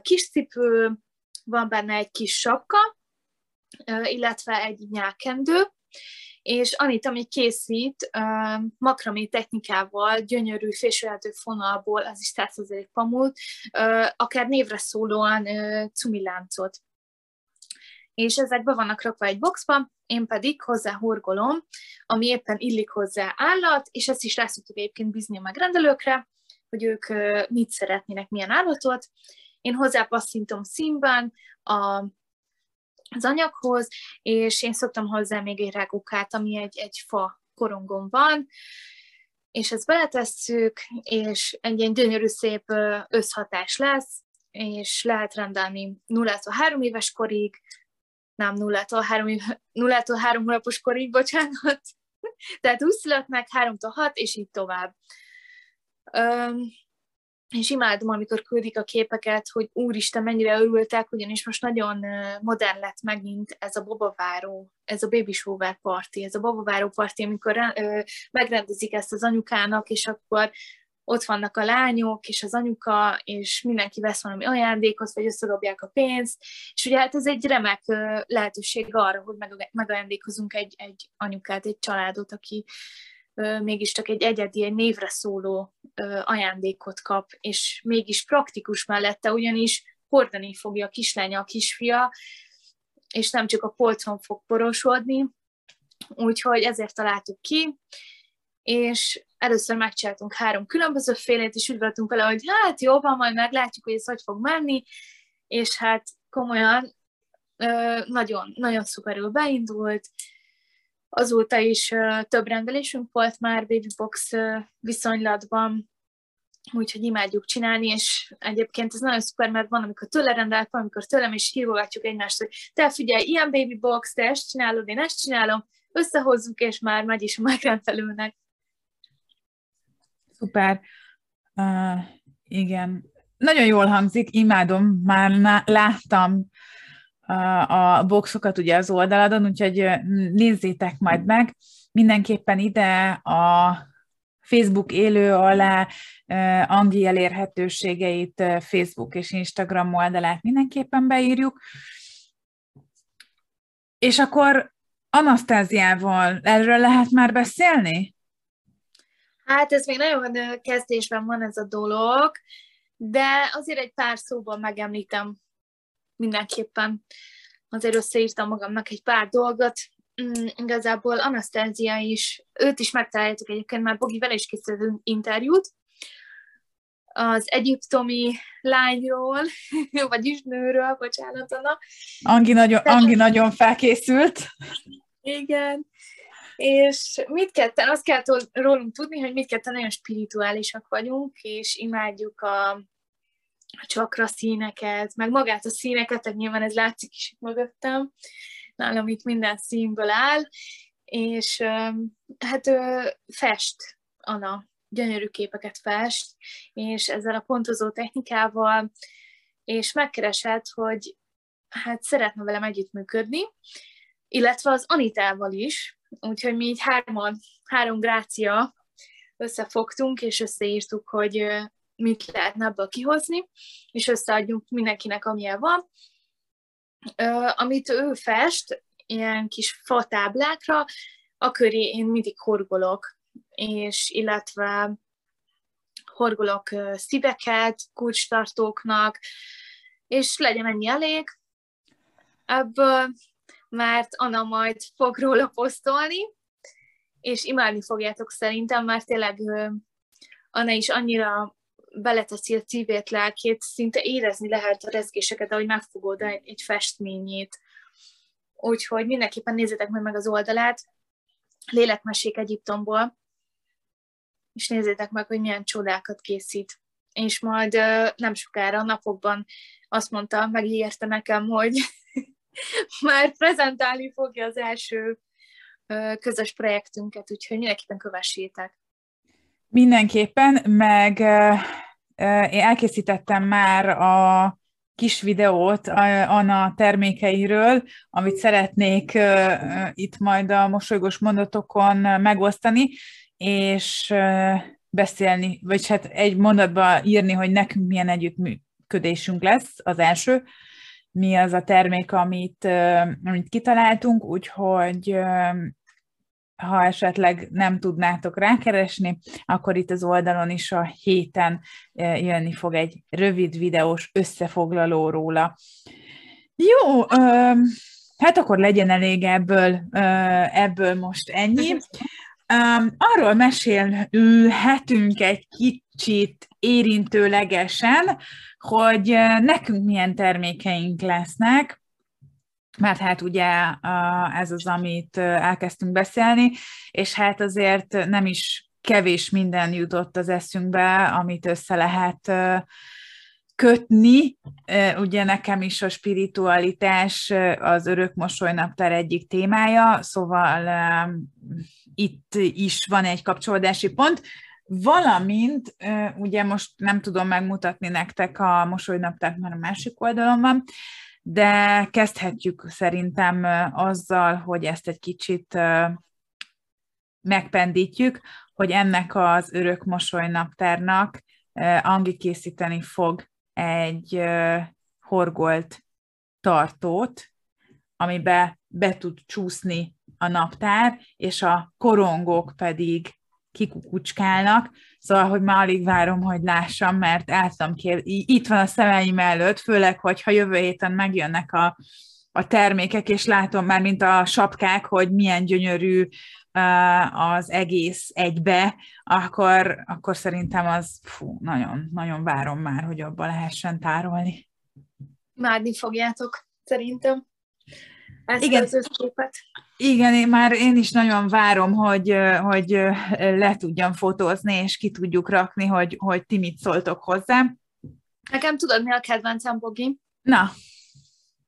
kis cipő, van benne egy kis sapka, illetve egy nyákendő, és Anita még készít uh, makramé technikával, gyönyörű fésülhető fonalból, az is 100% pamut, akár névre szólóan cumiláncot. És ezek be vannak rakva egy boxba, én pedig hozzá horgolom, ami éppen illik hozzá állat, és ezt is rá szoktuk egyébként bízni a megrendelőkre, hogy ők mit szeretnének, milyen állatot. Én hozzá passzintom színben a az anyaghoz, és én szoktam hozzá még egy rágókát, ami egy, egy fa korongon van, és ezt beletesszük, és egy ilyen gyönyörű szép összhatás lesz, és lehet rendelni 0 3 éves korig, nem 0 3, 0 3 hónapos korig, bocsánat, tehát úgy születnek 3 6, és így tovább. És imádom, amikor küldik a képeket, hogy úristen, mennyire örültek, ugyanis most nagyon modern lett megint ez a babaváró, ez a baby shower party, ez a babaváró party, amikor ö, megrendezik ezt az anyukának, és akkor ott vannak a lányok, és az anyuka, és mindenki vesz valami ajándékot, vagy összedobják a pénzt, és ugye hát ez egy remek lehetőség arra, hogy megajándékozunk egy, egy anyukát, egy családot, aki mégiscsak egy egyedi, egy névre szóló ajándékot kap, és mégis praktikus mellette, ugyanis hordani fogja a kislánya, a kisfia, és nem csak a polcon fog porosodni, úgyhogy ezért találtuk ki, és először megcsináltunk három különböző félét, és úgy voltunk vele, hogy hát jó van, majd meglátjuk, hogy ez hogy fog menni, és hát komolyan nagyon, nagyon szuperül beindult, Azóta is több rendelésünk volt már Babybox viszonylatban, úgyhogy imádjuk csinálni, és egyébként ez nagyon szuper, mert van, amikor tőle rendelek, van, amikor tőlem, és hívogatjuk egymást, hogy te figyelj, ilyen babybox, te ezt csinálod, én ezt csinálom, összehozzuk, és már megy is a megrendelőnek. Szuper. Uh, igen. Nagyon jól hangzik, imádom, már láttam a boxokat ugye az oldaladon, úgyhogy nézzétek majd meg. Mindenképpen ide a Facebook élő alá Angi elérhetőségeit, Facebook és Instagram oldalát mindenképpen beírjuk. És akkor Anasztáziával erről lehet már beszélni? Hát ez még nagyon kezdésben van ez a dolog, de azért egy pár szóban megemlítem mindenképpen azért összeírtam magamnak egy pár dolgot. Mm, igazából Anasztázia is, őt is megtaláljátok egyébként, már Bogi vele is készített interjút, az egyiptomi lányról, vagyis nőről, bocsánat, Anna. Angi nagyon, Angi nagyon felkészült. Igen. És mit ketten, azt kell rólunk tudni, hogy mit ketten nagyon spirituálisak vagyunk, és imádjuk a, a csakra színeket, meg magát a színeket, tehát nyilván ez látszik is itt mögöttem, nálam itt minden színből áll, és hát fest, Anna, gyönyörű képeket fest, és ezzel a pontozó technikával, és megkeresett, hogy hát szeretne velem együttműködni, illetve az Anitával is, úgyhogy mi így hárman, három grácia összefogtunk, és összeírtuk, hogy mit lehetne ebből kihozni, és összeadjunk mindenkinek, amilyen van. Amit ő fest, ilyen kis fatáblákra, a köré én mindig horgolok, és illetve horgolok szíveket kulcstartóknak, és legyen ennyi elég. Ebből, mert Anna majd fog róla posztolni, és imádni fogjátok szerintem, mert tényleg Anna is annyira beleteszi a szívét, lelkét, szinte érezni lehet a rezgéseket, ahogy megfogod egy festményét. Úgyhogy mindenképpen nézzétek meg, meg az oldalát, Lélekmesék Egyiptomból, és nézzétek meg, hogy milyen csodákat készít. és majd nem sokára, napokban azt mondta, megígérte nekem, hogy már prezentálni fogja az első közös projektünket, úgyhogy mindenképpen kövessétek. Mindenképpen, meg én elkészítettem már a kis videót Anna termékeiről, amit szeretnék itt majd a mosolygós mondatokon megosztani, és beszélni, vagy hát egy mondatba írni, hogy nekünk milyen együttműködésünk lesz, az első, mi az a termék, amit, amit kitaláltunk, úgyhogy ha esetleg nem tudnátok rákeresni, akkor itt az oldalon is a héten jönni fog egy rövid videós összefoglaló róla. Jó, hát akkor legyen elég ebből, ebből most ennyi. Arról mesélhetünk egy kicsit érintőlegesen, hogy nekünk milyen termékeink lesznek, mert hát ugye ez az, amit elkezdtünk beszélni, és hát azért nem is kevés minden jutott az eszünkbe, amit össze lehet kötni. Ugye nekem is a spiritualitás az örök mosolynaptár egyik témája, szóval itt is van egy kapcsolódási pont, valamint, ugye most nem tudom megmutatni nektek a mosolynaptárt, mert a másik oldalon van, de kezdhetjük szerintem azzal, hogy ezt egy kicsit megpendítjük, hogy ennek az örök mosolynaptárnak Angi készíteni fog egy horgolt tartót, amibe be tud csúszni a naptár, és a korongok pedig kikukucskálnak, szóval, hogy már alig várom, hogy lássam, mert álltam ki, itt van a szemeim előtt, főleg, hogyha jövő héten megjönnek a, a termékek, és látom már, mint a sapkák, hogy milyen gyönyörű az egész egybe, akkor, akkor szerintem az fú, nagyon, nagyon várom már, hogy abba lehessen tárolni. Mádni fogjátok, szerintem. Ezt Igen. az összképet. Igen, én már én is nagyon várom, hogy, hogy le tudjam fotózni, és ki tudjuk rakni, hogy, hogy ti mit szóltok hozzá. Nekem tudod, mi a kedvencem, Bogi? Na.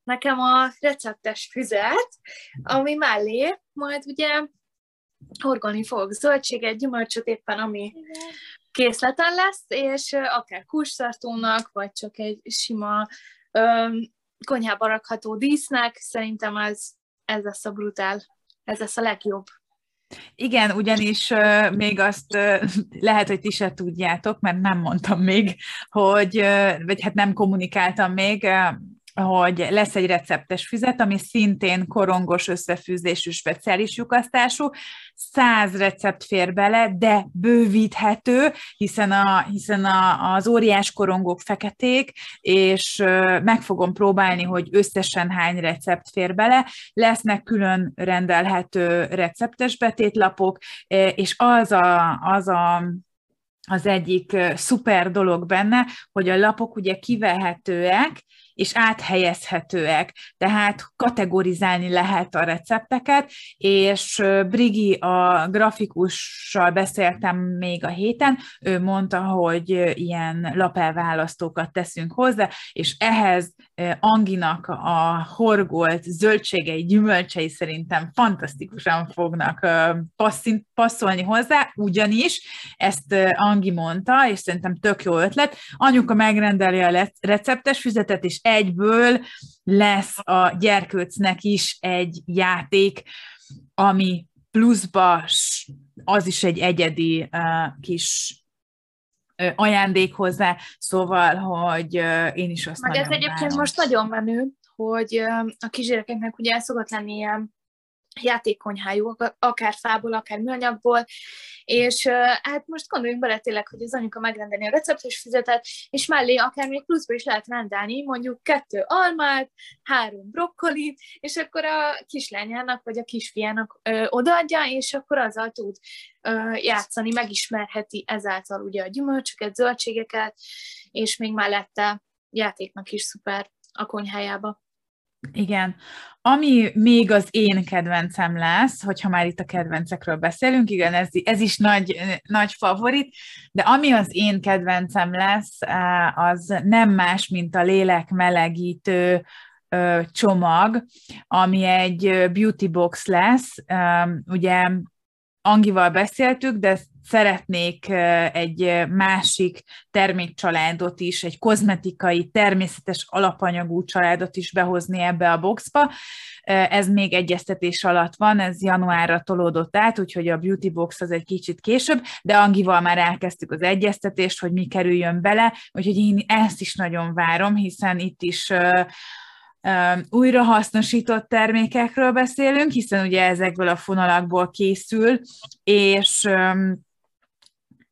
Nekem a receptes füzet, ami mellé majd ugye horgolni fog zöldséget, gyümölcsöt éppen, ami készleten lesz, és akár kusszartónak, vagy csak egy sima öm, konyhába rakható dísznek, szerintem ez, ez lesz a brutál, ez lesz a legjobb. Igen, ugyanis uh, még azt uh, lehet, hogy ti se tudjátok, mert nem mondtam még, hogy, uh, vagy hát nem kommunikáltam még, hogy lesz egy receptes füzet, ami szintén korongos összefűzésű, speciális lyukasztású, száz recept fér bele, de bővíthető, hiszen, a, hiszen a, az óriás korongok feketék, és meg fogom próbálni, hogy összesen hány recept fér bele. Lesznek külön rendelhető receptes betétlapok, és az a, az a az egyik szuper dolog benne, hogy a lapok ugye kivehetőek, és áthelyezhetőek, tehát kategorizálni lehet a recepteket, és Brigi a grafikussal beszéltem még a héten, ő mondta, hogy ilyen lapelválasztókat teszünk hozzá, és ehhez Anginak a horgolt zöldségei, gyümölcsei szerintem fantasztikusan fognak passzolni hozzá, ugyanis ezt Angi mondta, és szerintem tök jó ötlet, anyuka megrendeli a receptes füzetet, és egyből lesz a gyerkőcnek is egy játék, ami pluszba az is egy egyedi uh, kis ajándék hozzá, szóval, hogy én is azt Meg ez egyébként most nagyon menő, hogy a kisgyerekeknek ugye el szokott lenni ilyen játékkonyhájú, akár fából, akár műanyagból, és hát most gondoljunk bele tényleg, hogy az anyuka megrendeli a receptes füzetet, és mellé akár még pluszba is lehet rendelni, mondjuk kettő almát, három brokkolit, és akkor a kislányának vagy a kisfiának ö, odaadja, és akkor azzal tud ö, játszani, megismerheti ezáltal ugye a gyümölcsöket, zöldségeket, és még mellette játéknak is szuper a konyhájába. Igen. Ami még az én kedvencem lesz, hogyha már itt a kedvencekről beszélünk, igen, ez, ez is nagy, nagy favorit, de ami az én kedvencem lesz, az nem más, mint a lélek melegítő csomag, ami egy beauty box lesz. Ugye Angival beszéltük, de szeretnék egy másik termékcsaládot is, egy kozmetikai, természetes alapanyagú családot is behozni ebbe a boxba. Ez még egyeztetés alatt van, ez januárra tolódott át, úgyhogy a Beauty Box az egy kicsit később, de Angival már elkezdtük az egyeztetést, hogy mi kerüljön bele, úgyhogy én ezt is nagyon várom, hiszen itt is újrahasznosított termékekről beszélünk, hiszen ugye ezekből a fonalakból készül, és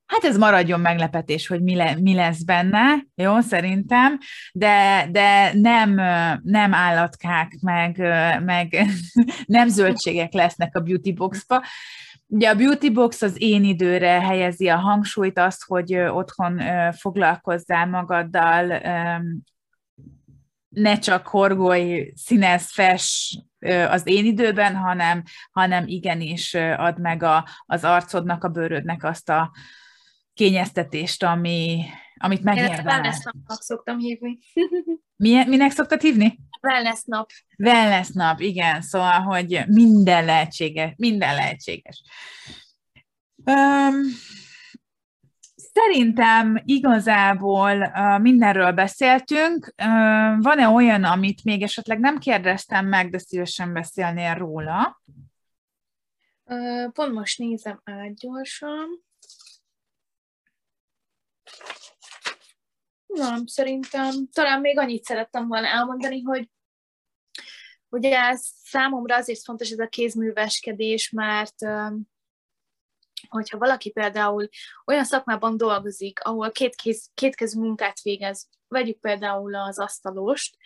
hát ez maradjon meglepetés, hogy mi, le, mi lesz benne, jó, szerintem, de, de nem, nem állatkák, meg, meg nem zöldségek lesznek a beauty boxba, Ugye a Beauty Box az én időre helyezi a hangsúlyt, azt, hogy otthon foglalkozzál magaddal ne csak horgoly, színez, fes az én időben, hanem, hanem igenis ad meg a, az arcodnak, a bőrödnek azt a kényeztetést, ami, amit megérdemel. Wellness napnak szoktam hívni. Milyen, minek szoktad hívni? Wellness nap. Wellness nap, igen, szóval, hogy minden lehetséges, minden lehetséges. Um, Szerintem igazából uh, mindenről beszéltünk. Van-e olyan, amit még esetleg nem kérdeztem meg, de szívesen beszélnél róla? Uh, pont most nézem át gyorsan. Nem, szerintem talán még annyit szerettem volna elmondani, hogy ugye számomra azért fontos ez a kézműveskedés, mert hogyha valaki például olyan szakmában dolgozik, ahol két, kéz, kétkezű munkát végez, vegyük például az asztalost,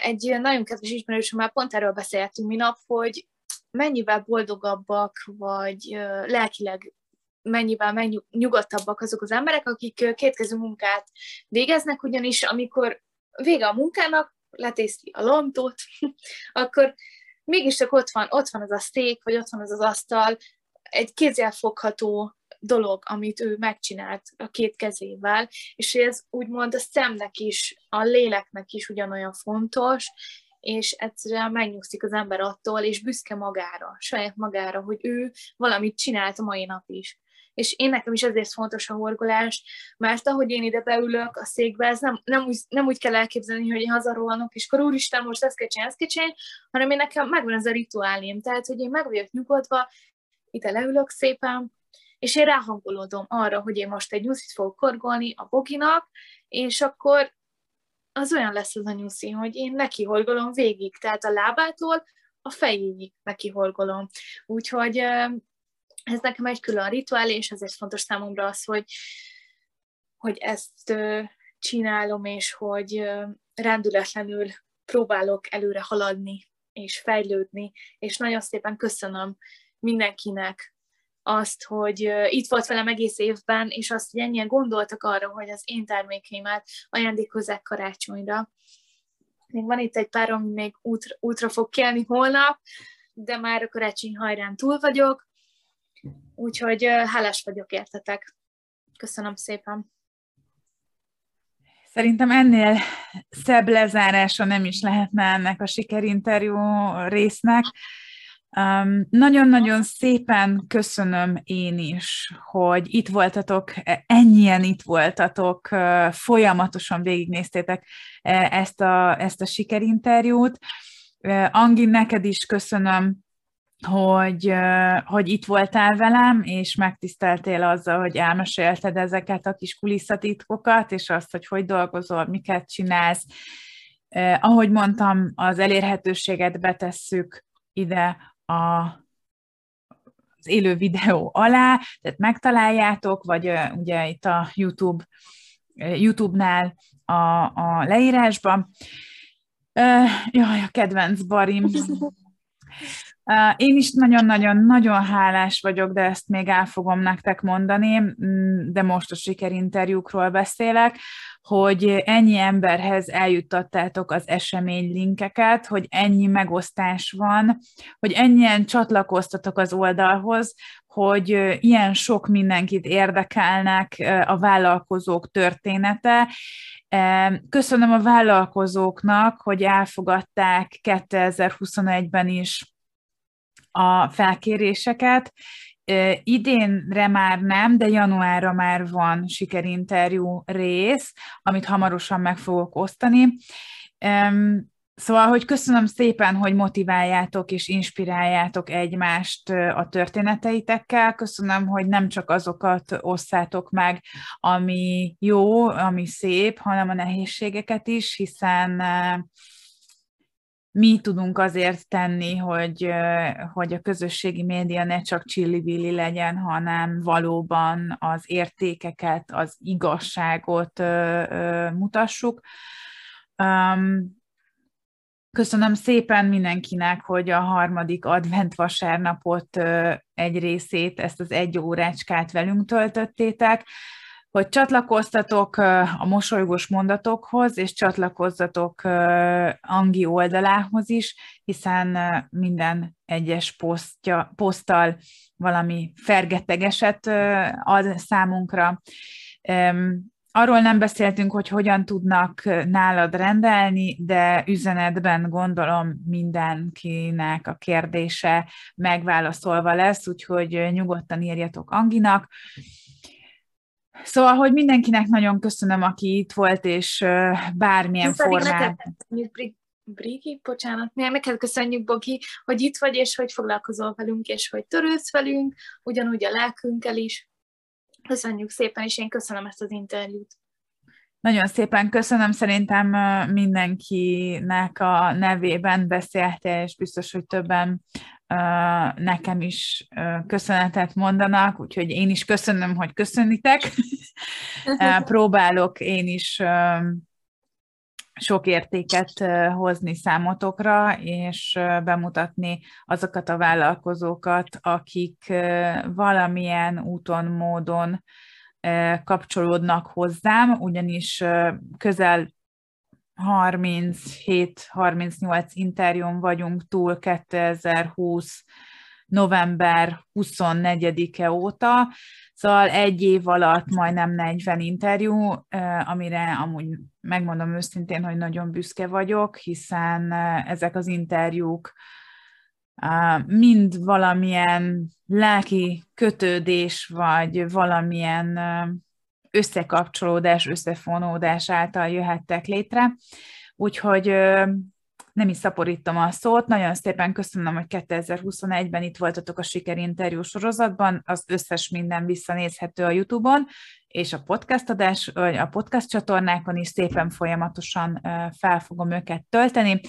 egy nagyon kedves ismerősöm már pont erről beszéltünk minap, hogy mennyivel boldogabbak, vagy lelkileg mennyivel nyugodtabbak azok az emberek, akik kétkezű munkát végeznek, ugyanis amikor vége a munkának, letészti a lontót, akkor mégis csak ott van, ott van az a szék, vagy ott van az az asztal, egy kézzelfogható dolog, amit ő megcsinált a két kezével, és ez úgymond a szemnek is, a léleknek is ugyanolyan fontos, és egyszerűen megnyugszik az ember attól, és büszke magára, saját magára, hogy ő valamit csinált a mai nap is. És én nekem is ezért fontos a horgolás, mert ahogy én ide beülök a székbe, ez nem, nem, úgy, nem úgy kell elképzelni, hogy én hazarohanok, és akkor úristen, most ezt kell csinálni, ezt kell csinálni, hanem én nekem megvan ez a rituálém. Tehát, hogy én meg vagyok nyugodva, ide leülök szépen, és én ráhangolódom arra, hogy én most egy nyuszit fogok korgolni a boginak, és akkor az olyan lesz az a nyuszi, hogy én neki horgolom végig, tehát a lábától a fejéig neki horgolom. Úgyhogy ez nekem egy külön rituál, és ezért fontos számomra az, hogy, hogy ezt csinálom, és hogy rendületlenül próbálok előre haladni, és fejlődni, és nagyon szépen köszönöm mindenkinek azt, hogy itt volt velem egész évben, és azt, hogy ennyien gondoltak arra, hogy az én termékeimet ajándékozzák karácsonyra. Még van itt egy pár, ami még útra, útra fog kelni holnap, de már a karácsony hajrán túl vagyok, úgyhogy hálás vagyok értetek. Köszönöm szépen. Szerintem ennél szebb lezárása nem is lehetne ennek a sikerinterjú résznek. Um, nagyon-nagyon szépen köszönöm én is, hogy itt voltatok, e, ennyien itt voltatok, folyamatosan végignéztétek e, ezt a, ezt a sikerinterjút. Angi, neked is köszönöm, hogy, hogy itt voltál velem, és megtiszteltél azzal, hogy elmesélted ezeket a kis kulisszatitkokat, és azt, hogy hogy dolgozol, miket csinálsz. Ahogy mondtam, az elérhetőséget betesszük ide a, az élő videó alá, tehát megtaláljátok, vagy ugye itt a YouTube, YouTube-nál a, a leírásban. Uh, jaj, a kedvenc barim. Én is nagyon-nagyon-nagyon hálás vagyok, de ezt még el fogom nektek mondani, mm, de most a sikerinterjúkról beszélek, hogy ennyi emberhez eljuttattátok az esemény linkeket, hogy ennyi megosztás van, hogy ennyien csatlakoztatok az oldalhoz, hogy ilyen sok mindenkit érdekelnek a vállalkozók története. Köszönöm a vállalkozóknak, hogy elfogadták 2021-ben is a felkéréseket. Idénre már nem, de januárra már van sikerinterjú rész, amit hamarosan meg fogok osztani. Szóval, hogy köszönöm szépen, hogy motiváljátok és inspiráljátok egymást a történeteitekkel. Köszönöm, hogy nem csak azokat osszátok meg, ami jó, ami szép, hanem a nehézségeket is, hiszen mi tudunk azért tenni, hogy, hogy a közösségi média ne csak csillivilli legyen, hanem valóban az értékeket, az igazságot mutassuk. Köszönöm szépen mindenkinek, hogy a harmadik advent vasárnapot egy részét, ezt az egy órácskát velünk töltöttétek hogy csatlakoztatok a mosolygós mondatokhoz, és csatlakozzatok Angi oldalához is, hiszen minden egyes posztja, poszttal valami fergetegeset ad számunkra. Arról nem beszéltünk, hogy hogyan tudnak nálad rendelni, de üzenetben gondolom mindenkinek a kérdése megválaszolva lesz, úgyhogy nyugodtan írjatok Anginak. Szóval, hogy mindenkinek nagyon köszönöm, aki itt volt, és bármilyen formában. Brigi, bocsánat, neked köszönjük, Bogi, hogy itt vagy, és hogy foglalkozol velünk, és hogy törődsz velünk, ugyanúgy a lelkünkkel is. Köszönjük szépen, és én köszönöm ezt az interjút. Nagyon szépen köszönöm, szerintem mindenkinek a nevében beszélte, és biztos, hogy többen nekem is köszönetet mondanak, úgyhogy én is köszönöm, hogy köszönitek. Próbálok én is sok értéket hozni számotokra, és bemutatni azokat a vállalkozókat, akik valamilyen úton, módon kapcsolódnak hozzám, ugyanis közel 37-38 interjún vagyunk túl 2020 november 24-e óta, szóval egy év alatt majdnem 40 interjú, amire amúgy megmondom őszintén, hogy nagyon büszke vagyok, hiszen ezek az interjúk mind valamilyen lelki kötődés, vagy valamilyen összekapcsolódás, összefonódás által jöhettek létre. Úgyhogy nem is szaporítom a szót. Nagyon szépen köszönöm, hogy 2021-ben itt voltatok a Sikerinterjú sorozatban. Az összes minden visszanézhető a YouTube-on, és a podcast adás, vagy a podcast csatornákon is szépen folyamatosan fel fogom őket tölteni.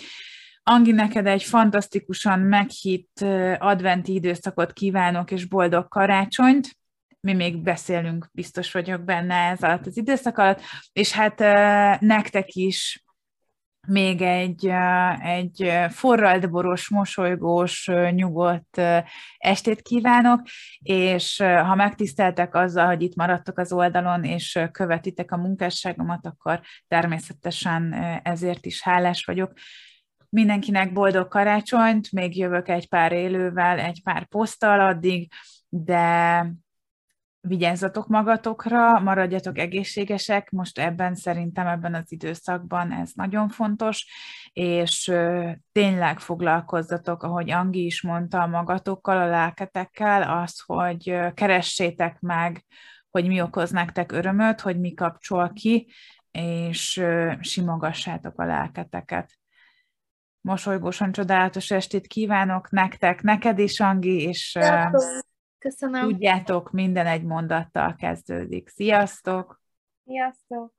Angi, neked egy fantasztikusan meghitt adventi időszakot kívánok, és boldog karácsonyt mi még beszélünk, biztos vagyok benne ez alatt az időszak alatt, és hát nektek is még egy, egy forraldboros, mosolygós, nyugodt estét kívánok, és ha megtiszteltek azzal, hogy itt maradtok az oldalon, és követitek a munkásságomat, akkor természetesen ezért is hálás vagyok. Mindenkinek boldog karácsonyt, még jövök egy pár élővel, egy pár poszttal addig, de vigyázzatok magatokra, maradjatok egészségesek, most ebben szerintem ebben az időszakban ez nagyon fontos, és tényleg foglalkozzatok, ahogy Angi is mondta, magatokkal, a lelketekkel, az, hogy keressétek meg, hogy mi okoz nektek örömöt, hogy mi kapcsol ki, és simogassátok a lelketeket. Mosolygósan csodálatos estét kívánok nektek, neked is, Angi, és Köszönöm. Tudjátok, minden egy mondattal kezdődik. Sziasztok! Sziasztok!